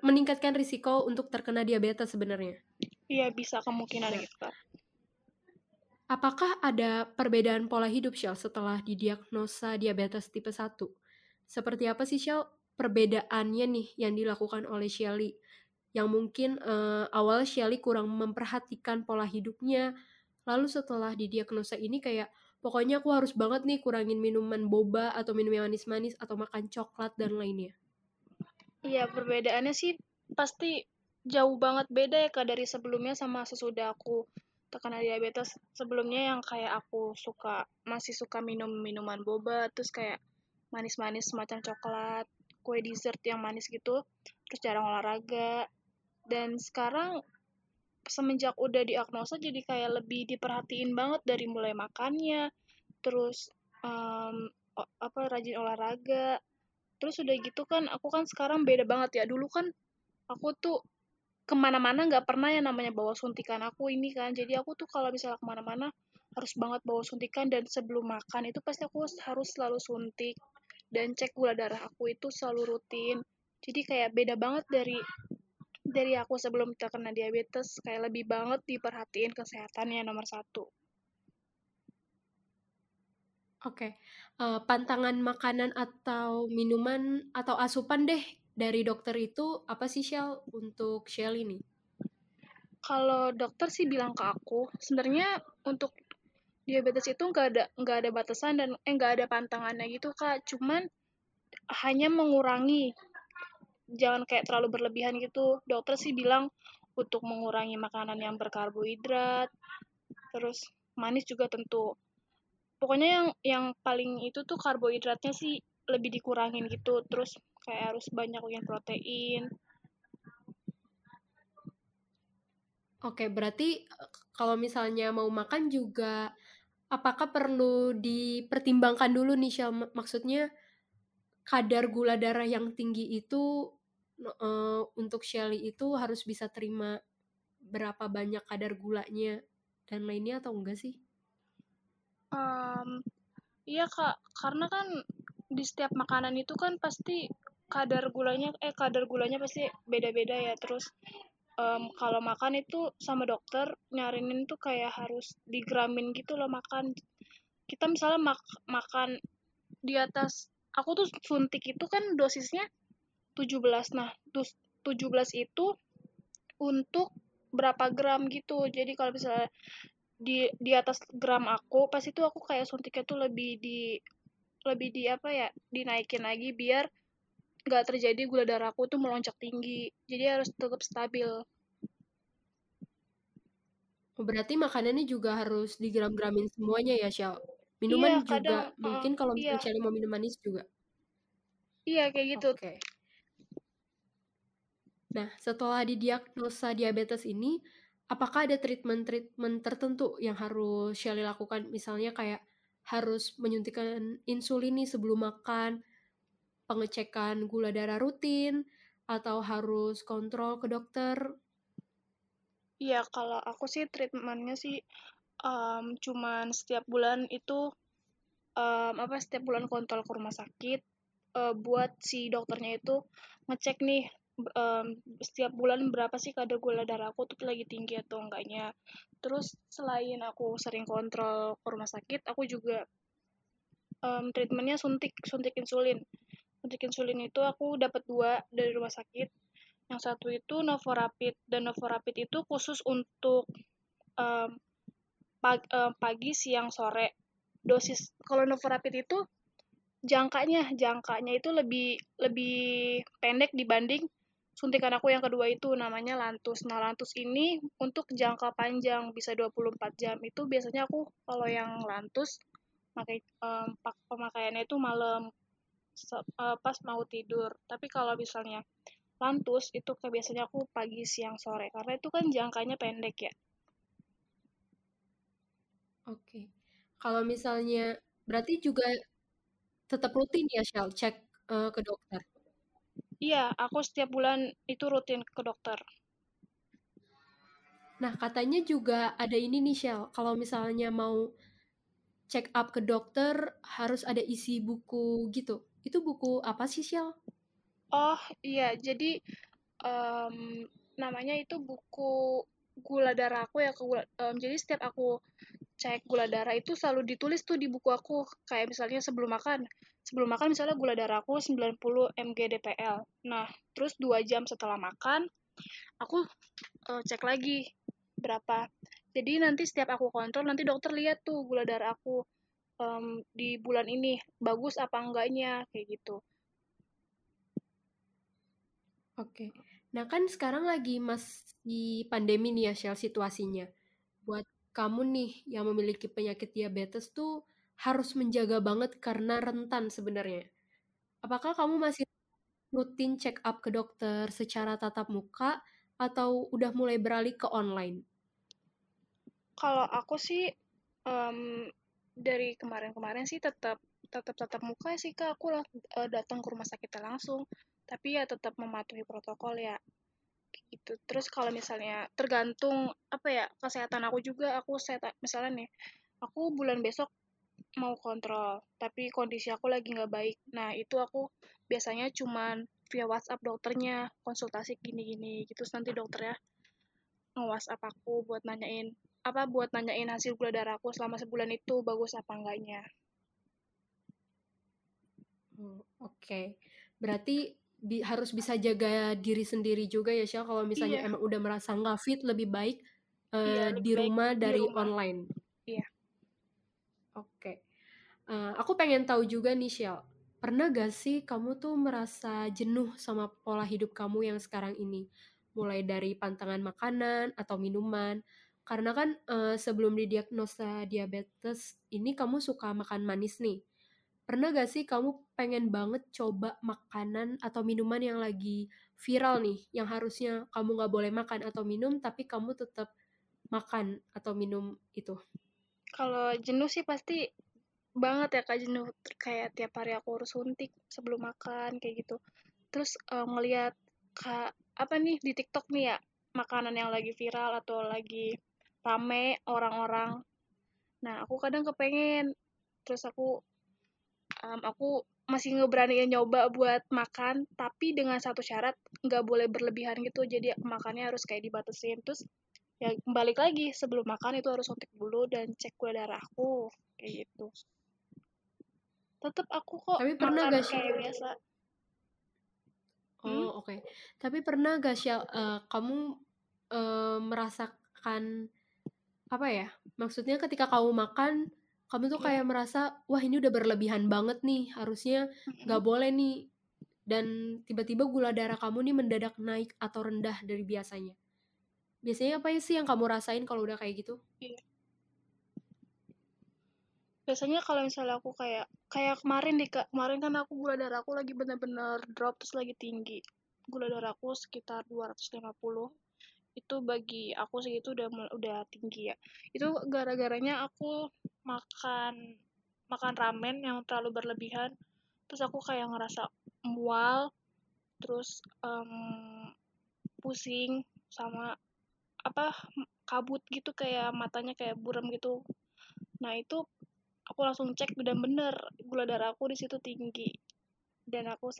meningkatkan risiko untuk terkena diabetes sebenarnya. Iya, bisa kemungkinan gitu. Apakah ada perbedaan pola hidup Shell setelah didiagnosa diabetes tipe 1? Seperti apa sih Shell perbedaannya nih yang dilakukan oleh Shelly? Yang mungkin uh, awal Shelly kurang memperhatikan pola hidupnya, lalu setelah didiagnosa ini kayak pokoknya aku harus banget nih kurangin minuman boba atau minum yang manis-manis atau makan coklat dan lainnya. Iya, perbedaannya sih pasti jauh banget beda ya Kak dari sebelumnya sama sesudah aku terkena diabetes. Sebelumnya yang kayak aku suka masih suka minum minuman boba, terus kayak manis-manis semacam coklat, kue dessert yang manis gitu, terus jarang olahraga. Dan sekarang semenjak udah diagnosa jadi kayak lebih diperhatiin banget dari mulai makannya, terus um, apa rajin olahraga, terus udah gitu kan aku kan sekarang beda banget ya. Dulu kan aku tuh ke mana-mana nggak pernah yang namanya bawa suntikan aku ini kan. Jadi aku tuh kalau misalnya ke mana-mana harus banget bawa suntikan dan sebelum makan itu pasti aku harus selalu suntik dan cek gula darah aku itu selalu rutin. Jadi kayak beda banget dari dari aku sebelum terkena diabetes. Kayak lebih banget diperhatiin kesehatannya nomor satu. Oke, uh, pantangan makanan atau minuman atau asupan deh dari dokter itu apa sih Shell untuk Shell ini? Kalau dokter sih bilang ke aku, sebenarnya untuk diabetes itu nggak ada nggak ada batasan dan eh nggak ada pantangannya gitu kak, cuman hanya mengurangi, jangan kayak terlalu berlebihan gitu. Dokter sih bilang untuk mengurangi makanan yang berkarbohidrat, terus manis juga tentu. Pokoknya yang yang paling itu tuh karbohidratnya sih lebih dikurangin gitu. Terus kayak harus banyak yang protein. Oke, berarti kalau misalnya mau makan juga apakah perlu dipertimbangkan dulu nih Shell? Maksudnya kadar gula darah yang tinggi itu uh, untuk Shelly itu harus bisa terima berapa banyak kadar gulanya dan lainnya atau enggak sih? Um, iya kak, karena kan di setiap makanan itu kan pasti kadar gulanya eh kadar gulanya pasti beda-beda ya terus um, kalau makan itu sama dokter nyarinin tuh kayak harus digramin gitu loh makan. Kita misalnya mak makan di atas aku tuh suntik itu kan dosisnya 17 nah dus 17 itu untuk berapa gram gitu. Jadi kalau misalnya di di atas gram aku pas itu aku kayak suntiknya tuh lebih di lebih di apa ya dinaikin lagi biar nggak terjadi gula darahku tuh melonjak tinggi jadi harus tetap stabil berarti makanannya juga harus digram-gramin semuanya ya, Shell? Minuman iya, juga kadang, mungkin uh, kalau misalnya iya. Mau minum manis juga. Iya, kayak gitu. Oke. Nah, setelah didiagnosa diabetes ini, apakah ada treatment-treatment tertentu yang harus Shelly lakukan? Misalnya kayak harus menyuntikkan insulin nih sebelum makan, pengecekan gula darah rutin, atau harus kontrol ke dokter Iya, kalau aku sih treatmentnya sih um, cuman setiap bulan itu um, apa setiap bulan kontrol ke rumah sakit uh, buat si dokternya itu ngecek nih um, setiap bulan berapa sih kadar gula darah aku tuh lagi tinggi atau enggaknya. Terus selain aku sering kontrol ke rumah sakit, aku juga um, treatmentnya suntik suntik insulin. Suntik insulin itu aku dapat dua dari rumah sakit yang satu itu Novorapid dan Novorapid itu khusus untuk um, pag, um, pagi, siang, sore. Dosis kalau Novorapid itu jangkanya jangkanya itu lebih lebih pendek dibanding suntikan aku yang kedua itu namanya Lantus. Nah, Lantus ini untuk jangka panjang bisa 24 jam. Itu biasanya aku kalau yang Lantus pakai um, pemakaiannya itu malam uh, pas mau tidur. Tapi kalau misalnya lantus itu biasanya aku pagi, siang, sore karena itu kan jangkanya pendek ya. Oke. Kalau misalnya berarti juga tetap rutin ya Shell cek uh, ke dokter. Iya, aku setiap bulan itu rutin ke dokter. Nah, katanya juga ada ini nih Shell, kalau misalnya mau check up ke dokter harus ada isi buku gitu. Itu buku apa sih Shell? Oh iya, jadi um, namanya itu buku gula darah aku ya. Gula, um, jadi setiap aku cek gula darah itu selalu ditulis tuh di buku aku. Kayak misalnya sebelum makan. Sebelum makan misalnya gula darah aku 90 mg dpl. Nah, terus dua jam setelah makan, aku uh, cek lagi berapa. Jadi nanti setiap aku kontrol, nanti dokter lihat tuh gula darah aku um, di bulan ini bagus apa enggaknya kayak gitu. Oke. Nah, kan sekarang lagi masih pandemi nih ya, Shell, situasinya. Buat kamu nih yang memiliki penyakit diabetes tuh harus menjaga banget karena rentan sebenarnya. Apakah kamu masih rutin check up ke dokter secara tatap muka atau udah mulai beralih ke online? Kalau aku sih um, dari kemarin-kemarin sih tetap tetap tatap muka sih kak. Aku uh, datang ke rumah sakitnya langsung. Tapi ya tetap mematuhi protokol ya. Gitu. Terus kalau misalnya tergantung apa ya kesehatan aku juga. Aku set misalnya nih aku bulan besok mau kontrol tapi kondisi aku lagi nggak baik. Nah itu aku biasanya cuman via WhatsApp dokternya konsultasi gini-gini gitu. Nanti dokternya nge-WhatsApp aku buat nanyain apa buat nanyain hasil gula darah aku selama sebulan itu bagus apa enggaknya. Oh, Oke, okay. berarti bi harus bisa jaga diri sendiri juga ya Syah kalau misalnya iya. emang udah merasa nggak fit lebih baik uh, iya, lebih di rumah baik dari di rumah. online. Iya. Oke. Okay. Uh, eh, aku pengen tahu juga nih Syah, pernah gak sih kamu tuh merasa jenuh sama pola hidup kamu yang sekarang ini? Mulai dari pantangan makanan atau minuman. Karena kan uh, sebelum didiagnosa diabetes ini kamu suka makan manis nih. Pernah gak sih kamu pengen banget coba makanan atau minuman yang lagi viral nih, yang harusnya kamu gak boleh makan atau minum, tapi kamu tetap makan atau minum itu? Kalau jenuh sih pasti banget ya kak jenuh. Kayak tiap hari aku harus suntik sebelum makan kayak gitu. Terus uh, ngelihat kak apa nih di TikTok nih ya makanan yang lagi viral atau lagi rame orang-orang nah aku kadang kepengen terus aku um, aku masih ngeberaniin nyoba buat makan tapi dengan satu syarat nggak boleh berlebihan gitu jadi makannya harus kayak dibatasin terus ya balik lagi sebelum makan itu harus suntik dulu dan cek gula darahku kayak gitu tetap aku kok Tapi pernah makan gak sih? kayak biasa Oh, Hmm? oke. Tapi pernah gak Syal, eh, kamu eh, merasakan apa ya? Maksudnya ketika kamu makan, kamu tuh Iya. kayak merasa, wah ini udah berlebihan banget nih, harusnya nggak boleh nih. Dan tiba-tiba gula darah kamu nih mendadak naik atau rendah dari biasanya. Biasanya apa sih yang kamu rasain kalau udah kayak gitu? biasanya kalau misalnya aku kayak kayak kemarin kak kemarin kan aku gula darah aku lagi bener-bener drop terus lagi tinggi gula darah aku sekitar 250 itu bagi aku segitu udah mul- udah tinggi ya. Itu gara-garanya aku makan makan ramen yang terlalu berlebihan. Terus aku kayak ngerasa mual terus em, pusing sama apa kabut gitu kayak matanya kayak buram gitu. Nah itu aku langsung cek dan bener gula darah aku di situ tinggi. Dan aku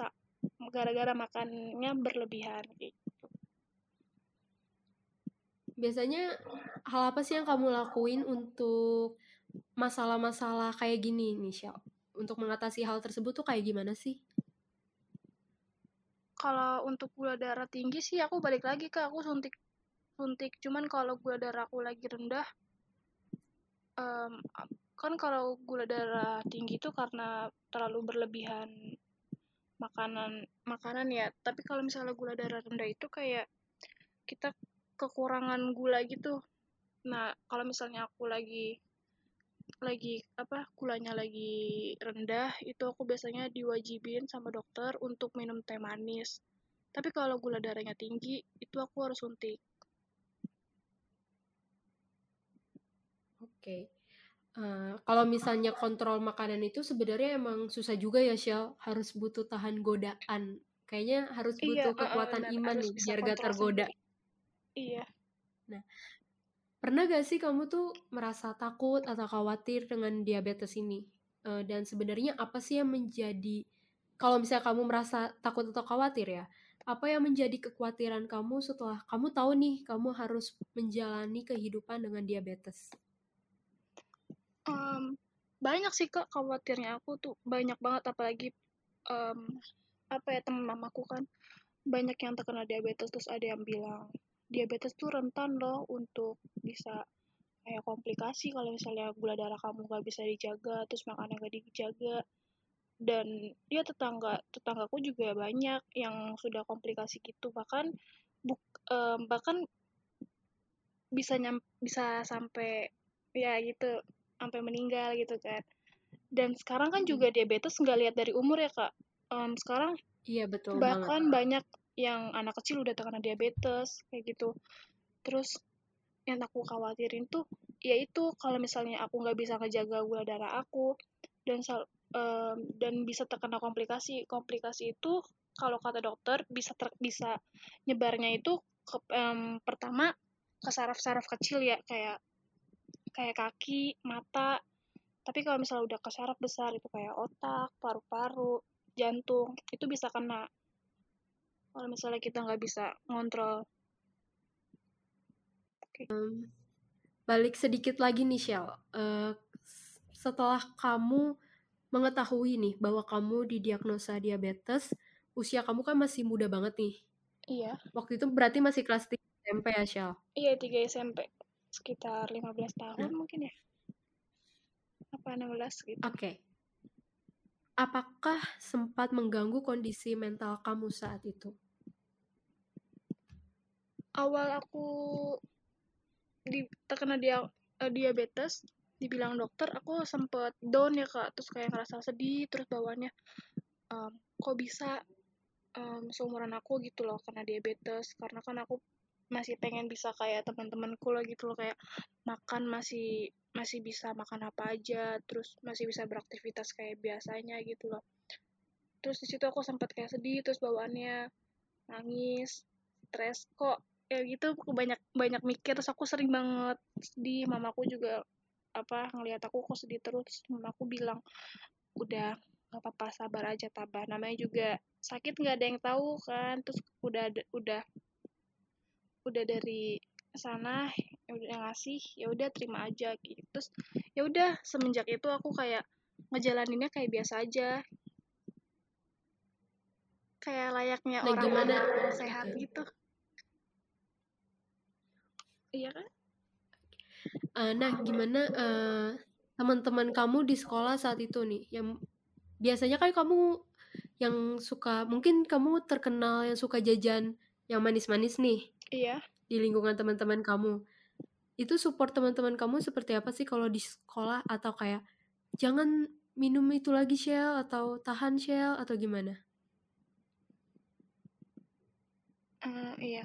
gara-gara makannya berlebihan gitu. Biasanya hal apa sih yang kamu lakuin untuk masalah-masalah kayak gini Syal? Untuk mengatasi hal tersebut tuh kayak gimana sih? kalau untuk gula darah tinggi sih aku balik lagi ke aku suntik suntik cuman kalau gula darah aku lagi rendah em, kan kalau gula darah tinggi itu karena terlalu berlebihan makanan makanan ya tapi kalau misalnya gula darah rendah itu kayak kita kekurangan gula gitu nah kalau misalnya aku lagi lagi apa gulanya lagi rendah itu aku biasanya diwajibin sama dokter untuk minum teh manis tapi kalau gula darahnya tinggi itu aku harus suntik Oke. Eh, kalau misalnya kontrol makanan itu sebenarnya emang susah juga ya, Syal. Harus butuh tahan godaan. Kayaknya harus iya butuh uh, uh, kekuatan benar iman nih, biar gak tergoda. sendiri iya Pernah gak sih kamu tuh merasa takut atau khawatir dengan diabetes ini? Eh, dan sebenarnya apa sih yang menjadi, kalau misalnya kamu merasa takut atau khawatir ya, apa yang menjadi kekhawatiran kamu setelah kamu tahu nih kamu harus menjalani kehidupan dengan diabetes? Em, banyak sih kak khawatirnya aku tuh banyak banget apalagi em, apa ya teman mamaku kan banyak yang terkena diabetes terus ada yang bilang diabetes tuh rentan loh untuk bisa kayak komplikasi kalau misalnya gula darah kamu gak bisa dijaga terus makannya gak dijaga. Dan dia tetangga tetanggaku juga banyak yang sudah komplikasi gitu. Bahkan buk, em, bahkan bisa nyam, bisa sampai ya gitu sampai meninggal gitu kan. Dan sekarang kan juga diabetes nggak lihat dari umur ya kak. Em, sekarang Iya betul banget. bahkan banyak yang anak kecil udah terkena diabetes kayak gitu. Terus yang aku khawatirin tuh yaitu kalau misalnya aku nggak bisa ngejaga gula darah aku dan sal- em, dan bisa terkena komplikasi komplikasi itu kalau kata dokter bisa ter- bisa nyebarnya itu ke, em, pertama ke saraf-saraf kecil ya kayak kayak kaki mata. Tapi kalau misalnya udah ke saraf besar itu kayak otak paru-paru jantung itu bisa kena kalau misalnya kita nggak bisa ngontrol Em, balik sedikit lagi nih, Shell. S- setelah kamu mengetahui nih bahwa kamu didiagnosa diabetes, usia kamu kan masih muda banget nih. iya Waktu itu berarti masih kelas 3 SMP ya, Shell? iya 3 SMP sekitar 15 tahun Nah. mungkin ya apa 16 gitu Oke. Apakah sempat mengganggu kondisi mental kamu saat itu? Awal aku di terkena dia eh, diabetes dibilang dokter aku sempet down ya kak. Terus kayak ngerasa sedih terus bawaannya em, kok bisa em, seumuran aku gitu loh kena diabetes? Karena kan aku masih pengen bisa kayak teman-temanku lah gitu loh kayak makan masih masih bisa makan apa aja terus masih bisa beraktivitas kayak biasanya gitu loh. Terus di situ aku sempat kayak sedih terus bawaannya nangis stres kok ya gitu aku banyak banyak mikir. Terus aku sering banget sedih mamaku juga apa ngelihat aku kok sedih terus. Mamaku bilang udah nggak apa-apa sabar aja tabah. Namanya juga sakit nggak ada yang tahu kan. Terus udah udah udah dari sana ya udah ngasih ya udah terima aja gitu. Terus ya udah semenjak itu aku kayak ngejalaninnya kayak biasa aja. Kayak layaknya Nah, orang gimana? sehat gitu iya kan Eh, nah, gimana eh, teman-teman kamu di sekolah saat itu nih? Yang biasanya kan kamu yang suka, mungkin kamu terkenal yang suka jajan yang manis-manis nih iya di lingkungan teman-teman kamu. Itu support teman-teman kamu seperti apa sih kalau di sekolah atau kayak jangan minum itu lagi Shell atau tahan Shell atau gimana? Eh, iya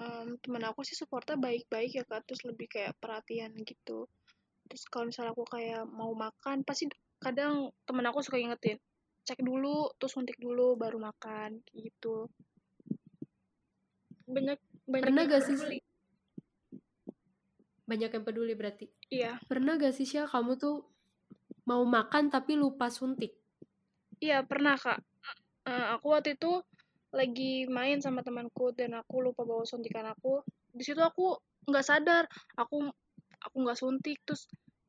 Em, temen aku sih supportnya baik-baik ya kak terus lebih kayak perhatian gitu terus kalau misalnya aku kayak mau makan pasti kadang temen aku suka ingetin cek dulu terus suntik dulu baru makan gitu banyak banyak Pernah gak sih? peduli. Banyak yang peduli berarti. iya Pernah gak sih Shell kamu tuh mau makan tapi lupa suntik? iya pernah kak Eh, aku waktu itu lagi main sama temanku dan aku lupa bawa suntikan aku. Di situ aku nggak sadar aku aku nggak suntik terus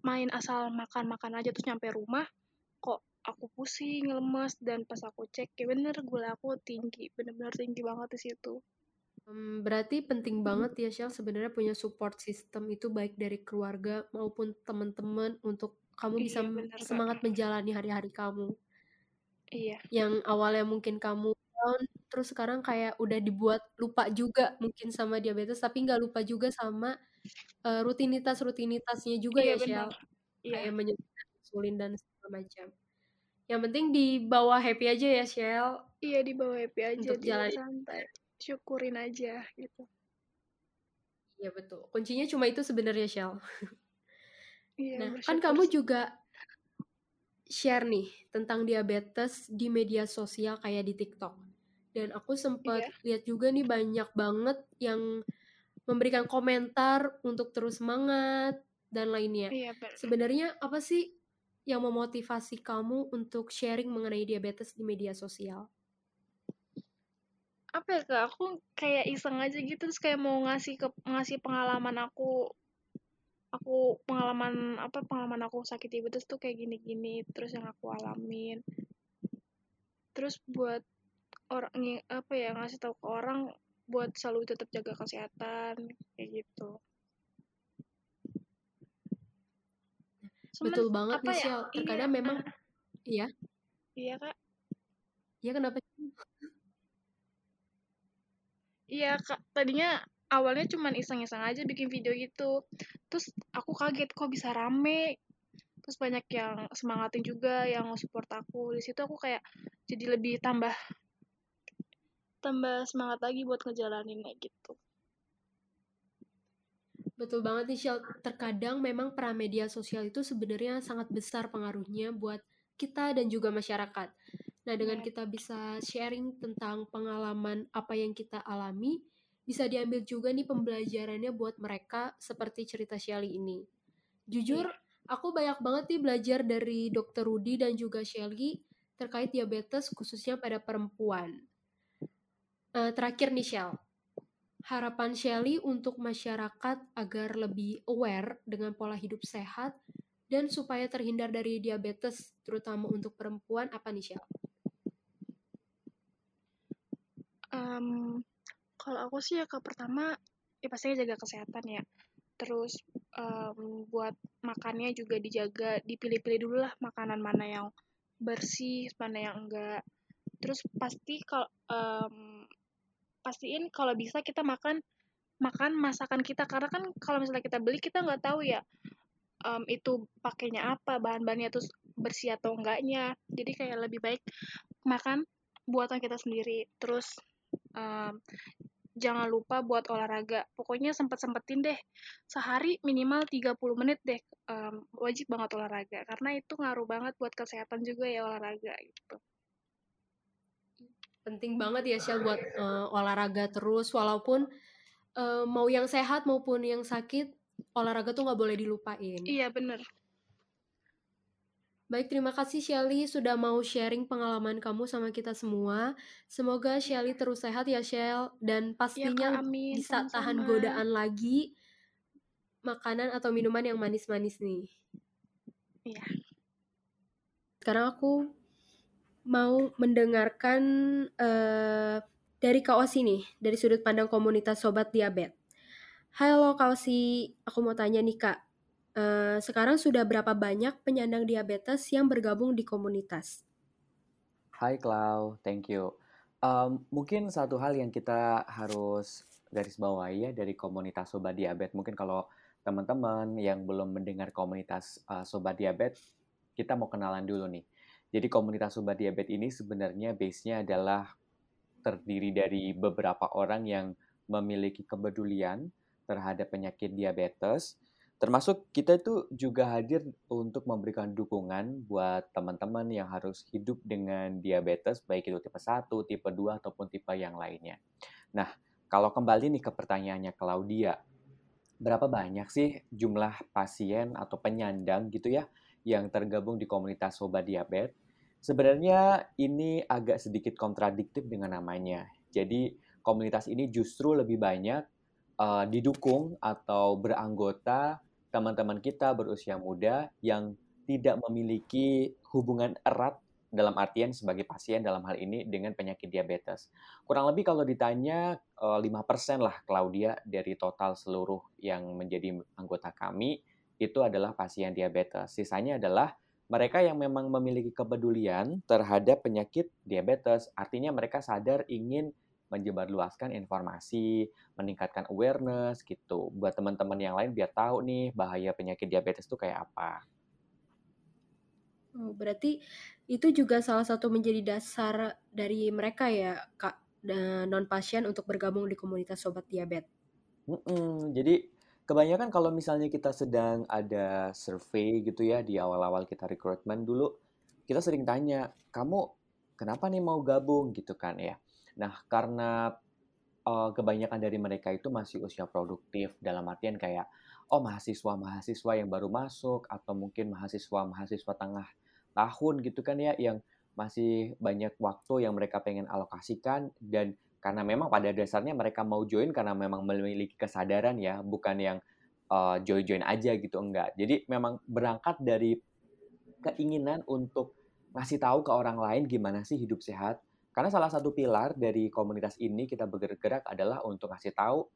main asal makan makan aja terus nyampe rumah kok aku pusing lemes dan pas aku cek ya bener gula aku tinggi bener-bener tinggi banget di situ. Hmm, berarti penting banget ya Shell sebenarnya punya support system itu baik dari keluarga maupun teman-teman untuk kamu bisa Iya, m- bener, semangat menjalani hari-hari kamu. iya. Yang awalnya mungkin kamu down, terus sekarang kayak udah dibuat lupa juga mungkin sama diabetes, tapi nggak lupa juga sama eh, rutinitas-rutinitasnya juga iya ya Shell. iya Kayak menyuntik insulin dan segala macam. Yang penting dibawa happy aja ya Shell. iya di bawah happy aja Untuk di jalanin. santai syukurin aja gitu Iya betul. Kuncinya cuma itu sebenarnya Shell. iya Nah, kan kamu juga share nih tentang diabetes di media sosial kayak di TikTok. Dan aku sempat Iya. lihat juga nih banyak banget yang memberikan komentar untuk terus semangat dan lainnya. iya. Sebenarnya apa sih yang memotivasi kamu untuk sharing mengenai diabetes di media sosial? apa ya kak aku kayak iseng aja gitu terus kayak mau ngasih ke ngasih pengalaman aku aku pengalaman apa pengalaman aku sakit diabetes tuh kayak gini-gini terus yang aku alamin terus buat orang apa ya ngasih tahu ke orang buat selalu tetap jaga kesehatan kayak gitu Cuman, Betul banget nih ya, iya, Terkadang memang iya, iya kak iya kenapa? Iya, Kak. Tadinya awalnya cuman iseng-iseng aja bikin video gitu. Terus aku kaget kok bisa rame. Terus banyak yang semangatin juga, yang support aku. Di situ aku kayak jadi lebih tambah tambah semangat lagi buat ngejalaninnya gitu. Betul banget nih Shell. Terkadang memang peran media sosial itu sebenarnya sangat besar pengaruhnya buat kita dan juga masyarakat. Nah, dengan Iya. kita bisa sharing tentang pengalaman apa yang kita alami, bisa diambil juga nih pembelajarannya buat mereka seperti cerita Shelly ini. Jujur, aku banyak banget nih belajar dari Dr. Rudy dan juga Shelly terkait diabetes khususnya pada perempuan. Eh, terakhir nih Shell, harapan Shelly untuk masyarakat agar lebih aware dengan pola hidup sehat dan supaya terhindar dari diabetes, terutama untuk perempuan, apa nih Shell? Em, kalau aku sih ya ke pertama ya pastinya jaga kesehatan ya. Terus em, buat makannya juga dijaga, dipilih-pilih dulu lah makanan mana yang bersih, mana yang enggak. Terus pasti kalau em, pastiin kalau bisa kita makan makan masakan kita. Karena kan kalau misalnya kita beli kita nggak tahu ya em, itu pakainya apa bahan-bahannya terus bersih atau enggaknya. Jadi kayak lebih baik makan buatan kita sendiri. Terus em, jangan lupa buat olahraga. Pokoknya sempet-sempetin deh. Sehari minimal 30 menit deh em, wajib banget olahraga. Karena itu ngaruh banget buat kesehatan juga ya olahraga gitu Penting banget ya Shell buat eh, olahraga terus, walaupun eh, mau yang sehat maupun yang sakit, olahraga tuh nggak boleh dilupain. iya bener Baik, terima kasih Shelly sudah mau sharing pengalaman kamu sama kita semua. Semoga Shelly terus sehat ya Shell dan pastinya Kak, amin. bisa Sama-sama. tahan godaan lagi makanan atau minuman yang manis-manis nih. Iya. Sekarang aku mau mendengarkan eh, dari Kak Osi nih, dari sudut pandang komunitas Sobat Diabetes. Halo Kak Osi, aku mau tanya nih Kak, eh, sekarang sudah berapa banyak penyandang diabetes yang bergabung di komunitas? Hai Clau, thank you. Um, mungkin satu hal yang kita harus garis bawahi ya dari komunitas Sobat Diabetes, mungkin kalau teman-teman yang belum mendengar komunitas uh, Sobat Diabetes, kita mau kenalan dulu nih. Jadi komunitas Sobat Diabetes ini sebenarnya base-nya adalah terdiri dari beberapa orang yang memiliki kepedulian terhadap penyakit diabetes. Termasuk kita itu juga hadir untuk memberikan dukungan buat teman-teman yang harus hidup dengan diabetes, baik itu tipe 1, tipe 2, ataupun tipe yang lainnya. Nah, kalau kembali nih ke pertanyaannya Claudia, berapa banyak sih jumlah pasien atau penyandang gitu ya yang tergabung di komunitas Sobat Diabetes? Sebenarnya ini agak sedikit kontradiktif dengan namanya. Jadi komunitas ini justru lebih banyak uh, didukung atau beranggota teman-teman kita berusia muda yang tidak memiliki hubungan erat dalam artian sebagai pasien dalam hal ini dengan penyakit diabetes. Kurang lebih kalau ditanya 5% eh, lah Claudia dari total seluruh yang menjadi anggota kami itu adalah pasien diabetes. Sisanya adalah mereka yang memang memiliki kepedulian terhadap penyakit diabetes, artinya mereka sadar ingin menyebarluaskan informasi, meningkatkan awareness gitu. Buat teman-teman yang lain biar tahu nih bahaya penyakit diabetes itu kayak apa. Oh, berarti itu juga salah satu menjadi dasar dari mereka ya, Kak, non pasien untuk bergabung di komunitas sobat diabetes. Mm -mm, jadi kebanyakan kalau misalnya kita sedang ada survei gitu ya di awal-awal kita rekrutmen dulu, kita sering tanya, kamu kenapa nih mau gabung gitu kan ya. Nah, karena uh, kebanyakan dari mereka itu masih usia produktif dalam artian kayak oh mahasiswa-mahasiswa yang baru masuk atau mungkin mahasiswa-mahasiswa tengah tahun gitu kan ya yang masih banyak waktu yang mereka pengen alokasikan dan karena memang pada dasarnya mereka mau join karena memang memiliki kesadaran ya bukan yang uh, join-join aja gitu enggak. Jadi memang berangkat dari keinginan untuk ngasih tahu ke orang lain gimana sih hidup sehat. Karena salah satu pilar dari komunitas ini kita bergerak adalah untuk ngasih tahu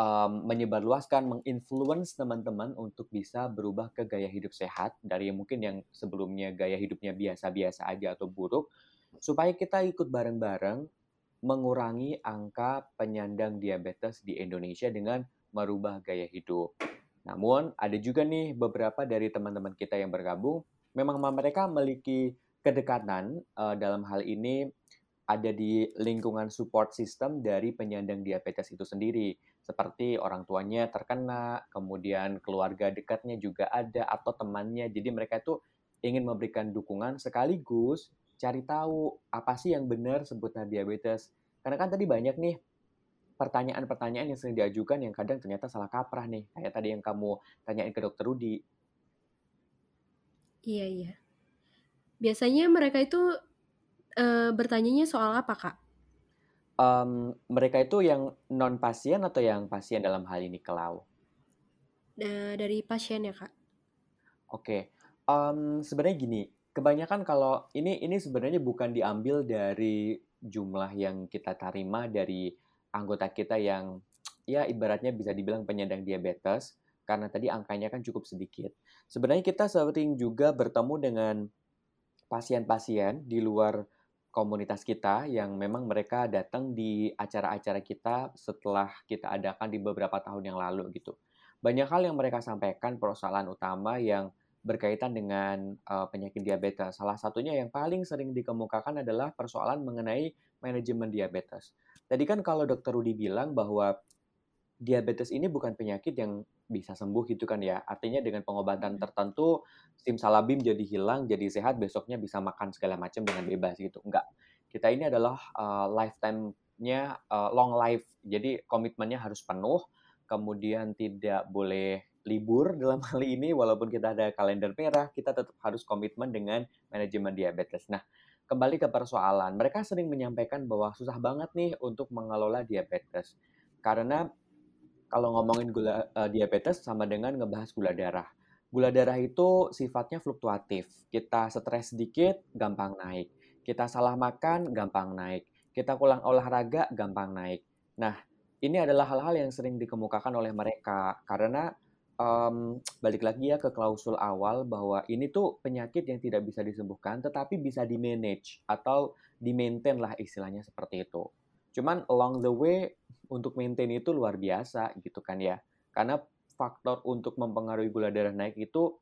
um, menyebarluaskan menginfluence teman-teman untuk bisa berubah ke gaya hidup sehat dari mungkin yang sebelumnya gaya hidupnya biasa-biasa aja atau buruk supaya kita ikut bareng-bareng mengurangi angka penyandang diabetes di Indonesia dengan merubah gaya hidup. Namun, ada juga nih beberapa dari teman-teman kita yang bergabung, memang mereka memiliki kedekatan uh, dalam hal ini ada di lingkungan support system dari penyandang diabetes itu sendiri. Seperti orang tuanya terkena, kemudian keluarga dekatnya juga ada, atau temannya. Jadi mereka itu ingin memberikan dukungan sekaligus cari tahu apa sih yang benar seputar diabetes. Karena kan tadi banyak nih pertanyaan-pertanyaan yang sering diajukan yang kadang ternyata salah kaprah nih. Kayak tadi yang kamu tanyain ke dokter Rudi. Iya, iya. Biasanya mereka itu uh, bertanyanya soal apa, Kak? Um, mereka itu yang non pasien atau yang pasien dalam hal ini kelau? Dari pasien ya, Kak. Oke. Okay. Um, sebenarnya gini, kebanyakan kalau ini ini sebenarnya bukan diambil dari jumlah yang kita terima dari anggota kita yang ya ibaratnya bisa dibilang penyandang diabetes karena tadi angkanya kan cukup sedikit. Sebenarnya kita sering juga bertemu dengan pasien-pasien di luar komunitas kita yang memang mereka datang di acara-acara kita setelah kita adakan di beberapa tahun yang lalu gitu. Banyak hal yang mereka sampaikan persoalan utama yang berkaitan dengan uh, penyakit diabetes. Salah satunya yang paling sering dikemukakan adalah persoalan mengenai manajemen diabetes. Tadi kan kalau dokter Rudi bilang bahwa diabetes ini bukan penyakit yang bisa sembuh gitu kan ya. Artinya dengan pengobatan tertentu simsalabim jadi hilang, jadi sehat, besoknya bisa makan segala macam dengan bebas gitu. Enggak. Kita ini adalah uh, lifetime-nya uh, long life. Jadi komitmennya harus penuh kemudian tidak boleh libur dalam hal ini walaupun kita ada kalender merah, kita tetap harus komitmen dengan manajemen diabetes. Nah, kembali ke persoalan, mereka sering menyampaikan bahwa susah banget nih untuk mengelola diabetes. Karena kalau ngomongin gula uh, diabetes sama dengan ngebahas gula darah. Gula darah itu sifatnya fluktuatif. Kita stres sedikit, gampang naik. Kita salah makan, gampang naik. Kita kurang olahraga, gampang naik. Nah, ini adalah hal-hal yang sering dikemukakan oleh mereka karena um, balik lagi ya ke klausul awal bahwa ini tuh penyakit yang tidak bisa disembuhkan tetapi bisa di manage atau di maintain lah istilahnya seperti itu. Cuman along the way untuk maintain itu luar biasa gitu kan ya. Karena faktor untuk mempengaruhi gula darah naik itu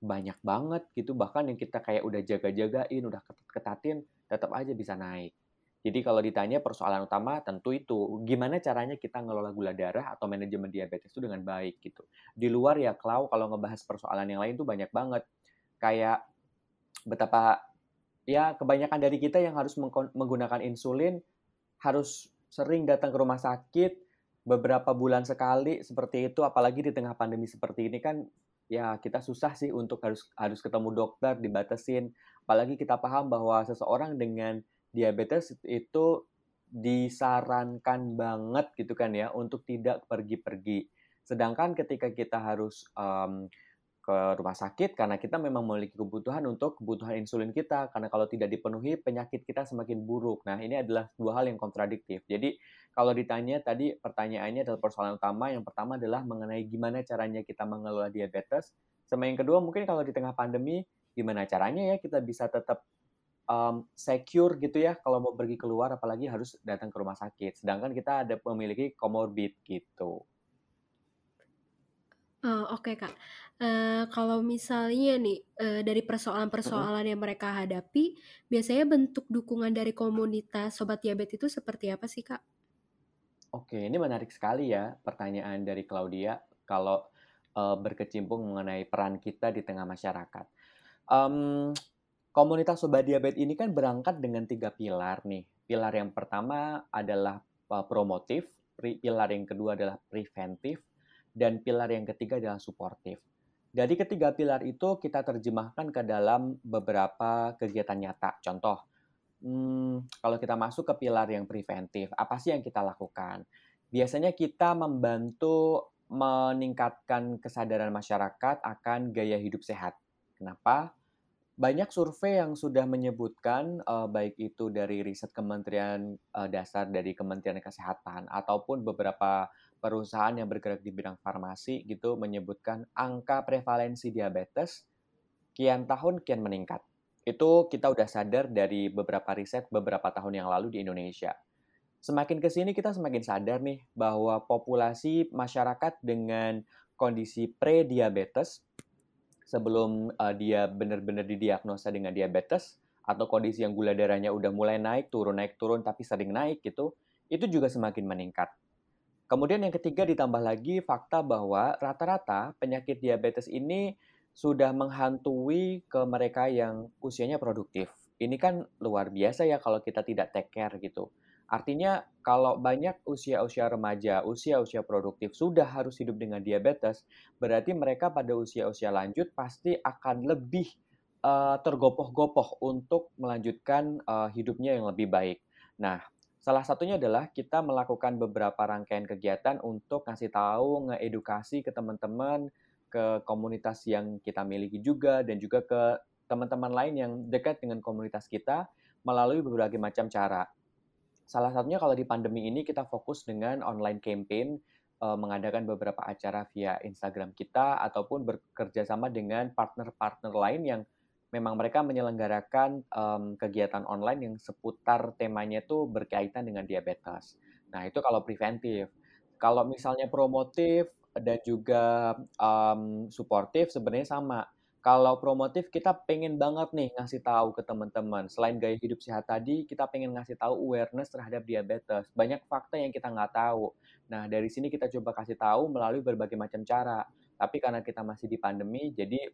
banyak banget gitu bahkan yang kita kayak udah jaga-jagain, udah ketat-ketatin tetap aja bisa naik. Jadi kalau ditanya persoalan utama tentu itu gimana caranya kita ngelola gula darah atau manajemen diabetes itu dengan baik gitu. Di luar ya Klau kalau ngebahas persoalan yang lain tuh banyak banget. Kayak betapa ya kebanyakan dari kita yang harus menggunakan insulin harus sering datang ke rumah sakit beberapa bulan sekali seperti itu apalagi di tengah pandemi seperti ini kan ya kita susah sih untuk harus harus ketemu dokter dibatasin apalagi kita paham bahwa seseorang dengan diabetes itu disarankan banget gitu kan ya untuk tidak pergi-pergi. Sedangkan ketika kita harus um, ke rumah sakit karena kita memang memiliki kebutuhan untuk kebutuhan insulin kita karena kalau tidak dipenuhi penyakit kita semakin buruk. Nah, ini adalah dua hal yang kontradiktif. Jadi, kalau ditanya tadi pertanyaannya adalah persoalan utama. Yang pertama adalah mengenai gimana caranya kita mengelola diabetes. Sama yang kedua mungkin kalau di tengah pandemi gimana caranya ya kita bisa tetap um, secure gitu ya kalau mau pergi keluar apalagi harus datang ke rumah sakit. Sedangkan kita ada memiliki comorbid gitu. Uh, Oke Kak, uh, kalau misalnya nih uh, dari persoalan-persoalan yang mereka hadapi, biasanya bentuk dukungan dari komunitas sobat diabetes itu seperti apa sih Kak? Oke, ini menarik sekali ya pertanyaan dari Claudia kalau uh, berkecimpung mengenai peran kita di tengah masyarakat. Um, komunitas sobat diabetes ini kan berangkat dengan tiga pilar nih. Pilar yang pertama adalah uh, promotif, pilar yang kedua adalah preventif, dan pilar yang ketiga adalah suportif. Dari ketiga pilar itu kita terjemahkan ke dalam beberapa kegiatan nyata. Contoh, hmm, kalau kita masuk ke pilar yang preventif, apa sih yang kita lakukan? Biasanya kita membantu meningkatkan kesadaran masyarakat akan gaya hidup sehat. Kenapa? Banyak survei yang sudah menyebutkan uh, baik itu dari riset Kementerian uh, Dasar dari Kementerian Kesehatan ataupun beberapa perusahaan yang bergerak di bidang farmasi gitu menyebutkan angka prevalensi diabetes kian tahun kian meningkat. Itu kita udah sadar dari beberapa riset beberapa tahun yang lalu di Indonesia. Semakin ke sini kita semakin sadar nih bahwa populasi masyarakat dengan kondisi pre-diabetes sebelum uh, dia benar-benar didiagnosa dengan diabetes atau kondisi yang gula darahnya udah mulai naik turun naik turun tapi sering naik gitu itu juga semakin meningkat. Kemudian yang ketiga ditambah lagi fakta bahwa rata-rata penyakit diabetes ini sudah menghantui ke mereka yang usianya produktif. Ini kan luar biasa ya kalau kita tidak take care gitu. Artinya kalau banyak usia-usia remaja, usia-usia produktif sudah harus hidup dengan diabetes, berarti mereka pada usia-usia lanjut pasti akan lebih uh, tergopoh-gopoh untuk melanjutkan uh, hidupnya yang lebih baik. Nah, salah satunya adalah kita melakukan beberapa rangkaian kegiatan untuk ngasih tahu, ngeedukasi ke teman-teman, ke komunitas yang kita miliki juga, dan juga ke teman-teman lain yang dekat dengan komunitas kita melalui berbagai macam cara Salah satunya kalau di pandemi ini kita fokus dengan online campaign, uh, mengadakan beberapa acara via Instagram kita ataupun bekerja sama dengan partner-partner lain yang memang mereka menyelenggarakan kegiatan online yang seputar temanya itu berkaitan dengan diabetes. Nah itu kalau preventif. Kalau misalnya promotif dan juga um, suportif sebenarnya sama kalau promotif kita pengen banget nih ngasih tahu ke teman-teman. Selain gaya hidup sehat tadi, kita pengen ngasih tahu awareness terhadap diabetes. Banyak fakta yang kita nggak tahu. Nah, dari sini kita coba kasih tahu melalui berbagai macam cara. Tapi karena kita masih di pandemi, jadi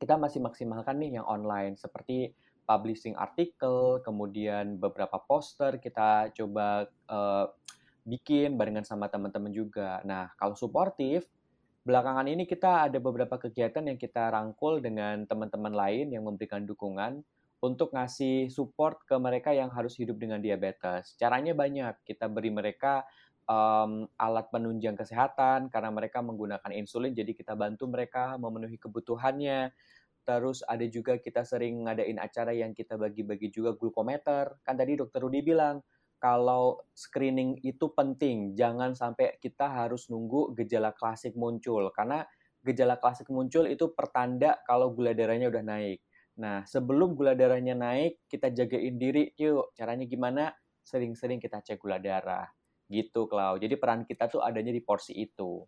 kita masih maksimalkan nih yang online. Seperti publishing artikel, kemudian beberapa poster kita coba uh, bikin barengan sama teman-teman juga. Nah, kalau suportif, belakangan ini kita ada beberapa kegiatan yang kita rangkul dengan teman-teman lain yang memberikan dukungan untuk ngasih support ke mereka yang harus hidup dengan diabetes. Caranya banyak. Kita beri mereka um, alat penunjang kesehatan karena mereka menggunakan insulin, jadi kita bantu mereka memenuhi kebutuhannya. Terus ada juga kita sering ngadain acara yang kita bagi-bagi juga glukometer. Kan tadi dokter Rudi bilang, kalau screening itu penting, jangan sampai kita harus nunggu gejala klasik muncul. Karena gejala klasik muncul itu pertanda kalau gula darahnya udah naik. Nah, sebelum gula darahnya naik, kita jagain diri yuk. Caranya gimana? Sering-sering kita cek gula darah. Gitu, Klau. Jadi peran kita tuh adanya di porsi itu.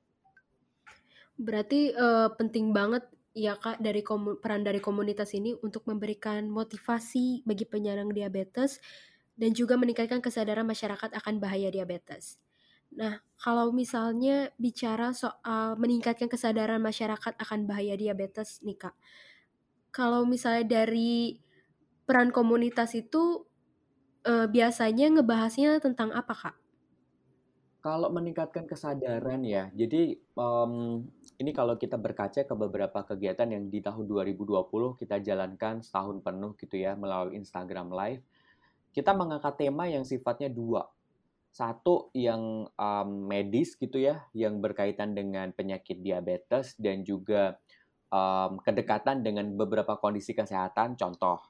Berarti uh, penting banget ya Kak dari peran dari komunitas ini untuk memberikan motivasi bagi penyandang diabetes dan juga meningkatkan kesadaran masyarakat akan bahaya diabetes. Nah, kalau misalnya bicara soal meningkatkan kesadaran masyarakat akan bahaya diabetes nih Kak, kalau misalnya dari peran komunitas itu uh, biasanya ngebahasnya tentang apa kak? Kalau meningkatkan kesadaran ya, jadi um, ini kalau kita berkaca ke beberapa kegiatan yang di tahun 2020 kita jalankan setahun penuh gitu ya melalui Instagram Live, kita mengangkat tema yang sifatnya dua. Satu yang um, medis gitu ya, yang berkaitan dengan penyakit diabetes dan juga um, kedekatan dengan beberapa kondisi kesehatan. Contoh,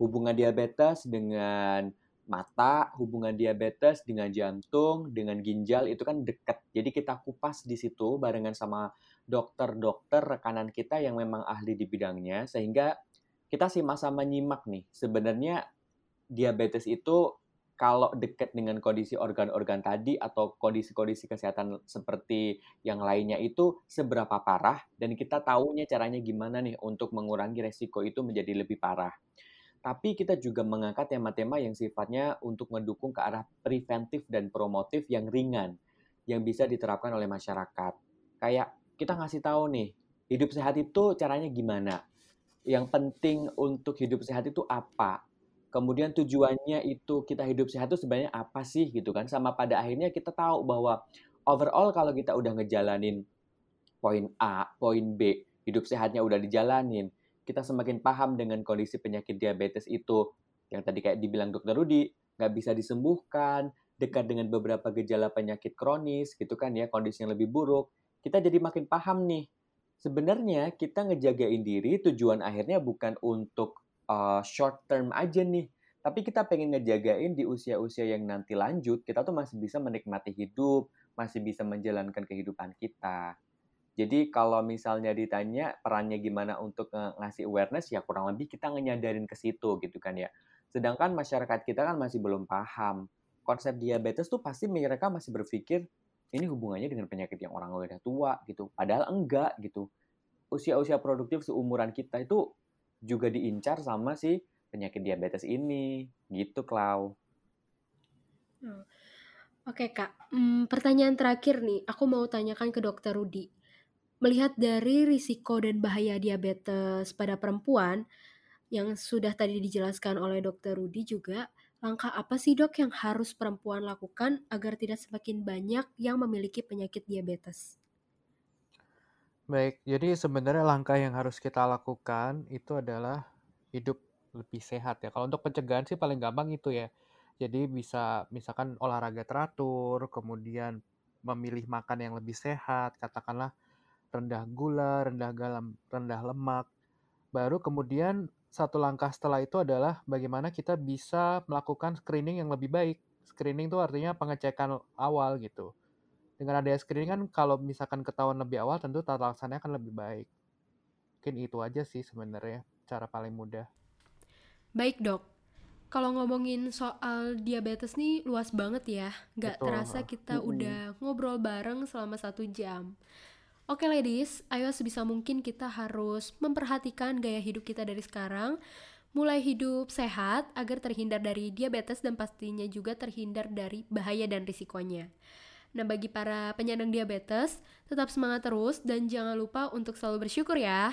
hubungan diabetes dengan mata, hubungan diabetes dengan jantung, dengan ginjal itu kan dekat. Jadi kita kupas di situ barengan sama dokter-dokter rekanan kita yang memang ahli di bidangnya sehingga kita sih sama nyimak nih. Sebenarnya diabetes itu kalau dekat dengan kondisi organ-organ tadi atau kondisi-kondisi kesehatan seperti yang lainnya itu seberapa parah dan kita tahunya caranya gimana nih untuk mengurangi resiko itu menjadi lebih parah. Tapi kita juga mengangkat tema-tema yang sifatnya untuk mendukung ke arah preventif dan promotif yang ringan yang bisa diterapkan oleh masyarakat. Kayak kita ngasih tahu nih, hidup sehat itu caranya gimana? Yang penting untuk hidup sehat itu apa? Kemudian tujuannya itu kita hidup sehat itu sebenarnya apa sih gitu kan sama pada akhirnya kita tahu bahwa overall kalau kita udah ngejalanin poin A, poin B, hidup sehatnya udah dijalanin, kita semakin paham dengan kondisi penyakit diabetes itu yang tadi kayak dibilang dokter Rudi nggak bisa disembuhkan, dekat dengan beberapa gejala penyakit kronis gitu kan ya, kondisi yang lebih buruk, kita jadi makin paham nih. Sebenarnya kita ngejagain diri tujuan akhirnya bukan untuk uh, short term aja nih. Tapi kita pengen ngejagain di usia-usia yang nanti lanjut, kita tuh masih bisa menikmati hidup, masih bisa menjalankan kehidupan kita. Jadi kalau misalnya ditanya perannya gimana untuk ngasih awareness, ya kurang lebih kita ngenyadarin ke situ gitu kan ya. Sedangkan masyarakat kita kan masih belum paham. Konsep diabetes tuh pasti mereka masih berpikir, ini hubungannya dengan penyakit yang orang udah tua gitu. Padahal enggak gitu. Usia-usia produktif seumuran kita itu juga diincar sama si penyakit diabetes ini. Gitu, Klau. Oh. Oke, Kak. Hmm, pertanyaan terakhir nih. Aku mau tanyakan ke dokter Rudi. Melihat dari risiko dan bahaya diabetes pada perempuan, yang sudah tadi dijelaskan oleh dokter Rudi juga, langkah apa sih dok yang harus perempuan lakukan agar tidak semakin banyak yang memiliki penyakit diabetes? Baik, jadi sebenarnya langkah yang harus kita lakukan itu adalah hidup lebih sehat ya. Kalau untuk pencegahan sih paling gampang itu ya. Jadi bisa misalkan olahraga teratur, kemudian memilih makan yang lebih sehat, katakanlah rendah gula, rendah garam, rendah lemak. Baru kemudian satu langkah setelah itu adalah bagaimana kita bisa melakukan screening yang lebih baik. Screening itu artinya pengecekan awal gitu dengan adanya screening kan kalau misalkan ketahuan lebih awal tentu tata laksananya akan lebih baik. Mungkin itu aja sih sebenarnya cara paling mudah. Baik dok, kalau ngomongin soal diabetes nih luas banget ya. Gak Betul. terasa kita mm -hmm. udah ngobrol bareng selama satu jam. Oke ladies, ayo sebisa mungkin kita harus memperhatikan gaya hidup kita dari sekarang, mulai hidup sehat agar terhindar dari diabetes dan pastinya juga terhindar dari bahaya dan risikonya. Nah, bagi para penyandang diabetes, tetap semangat terus dan jangan lupa untuk selalu bersyukur ya.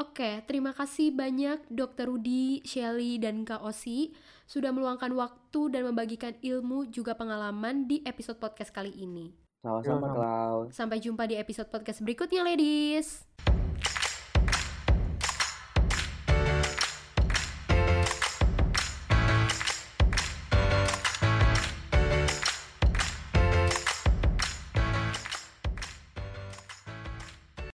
Oke, terima kasih banyak Dokter Rudi, Shelly, dan Kak Osi sudah meluangkan waktu dan membagikan ilmu juga pengalaman di episode podcast kali ini. Sama-sama. Sampai jumpa di episode podcast berikutnya, ladies.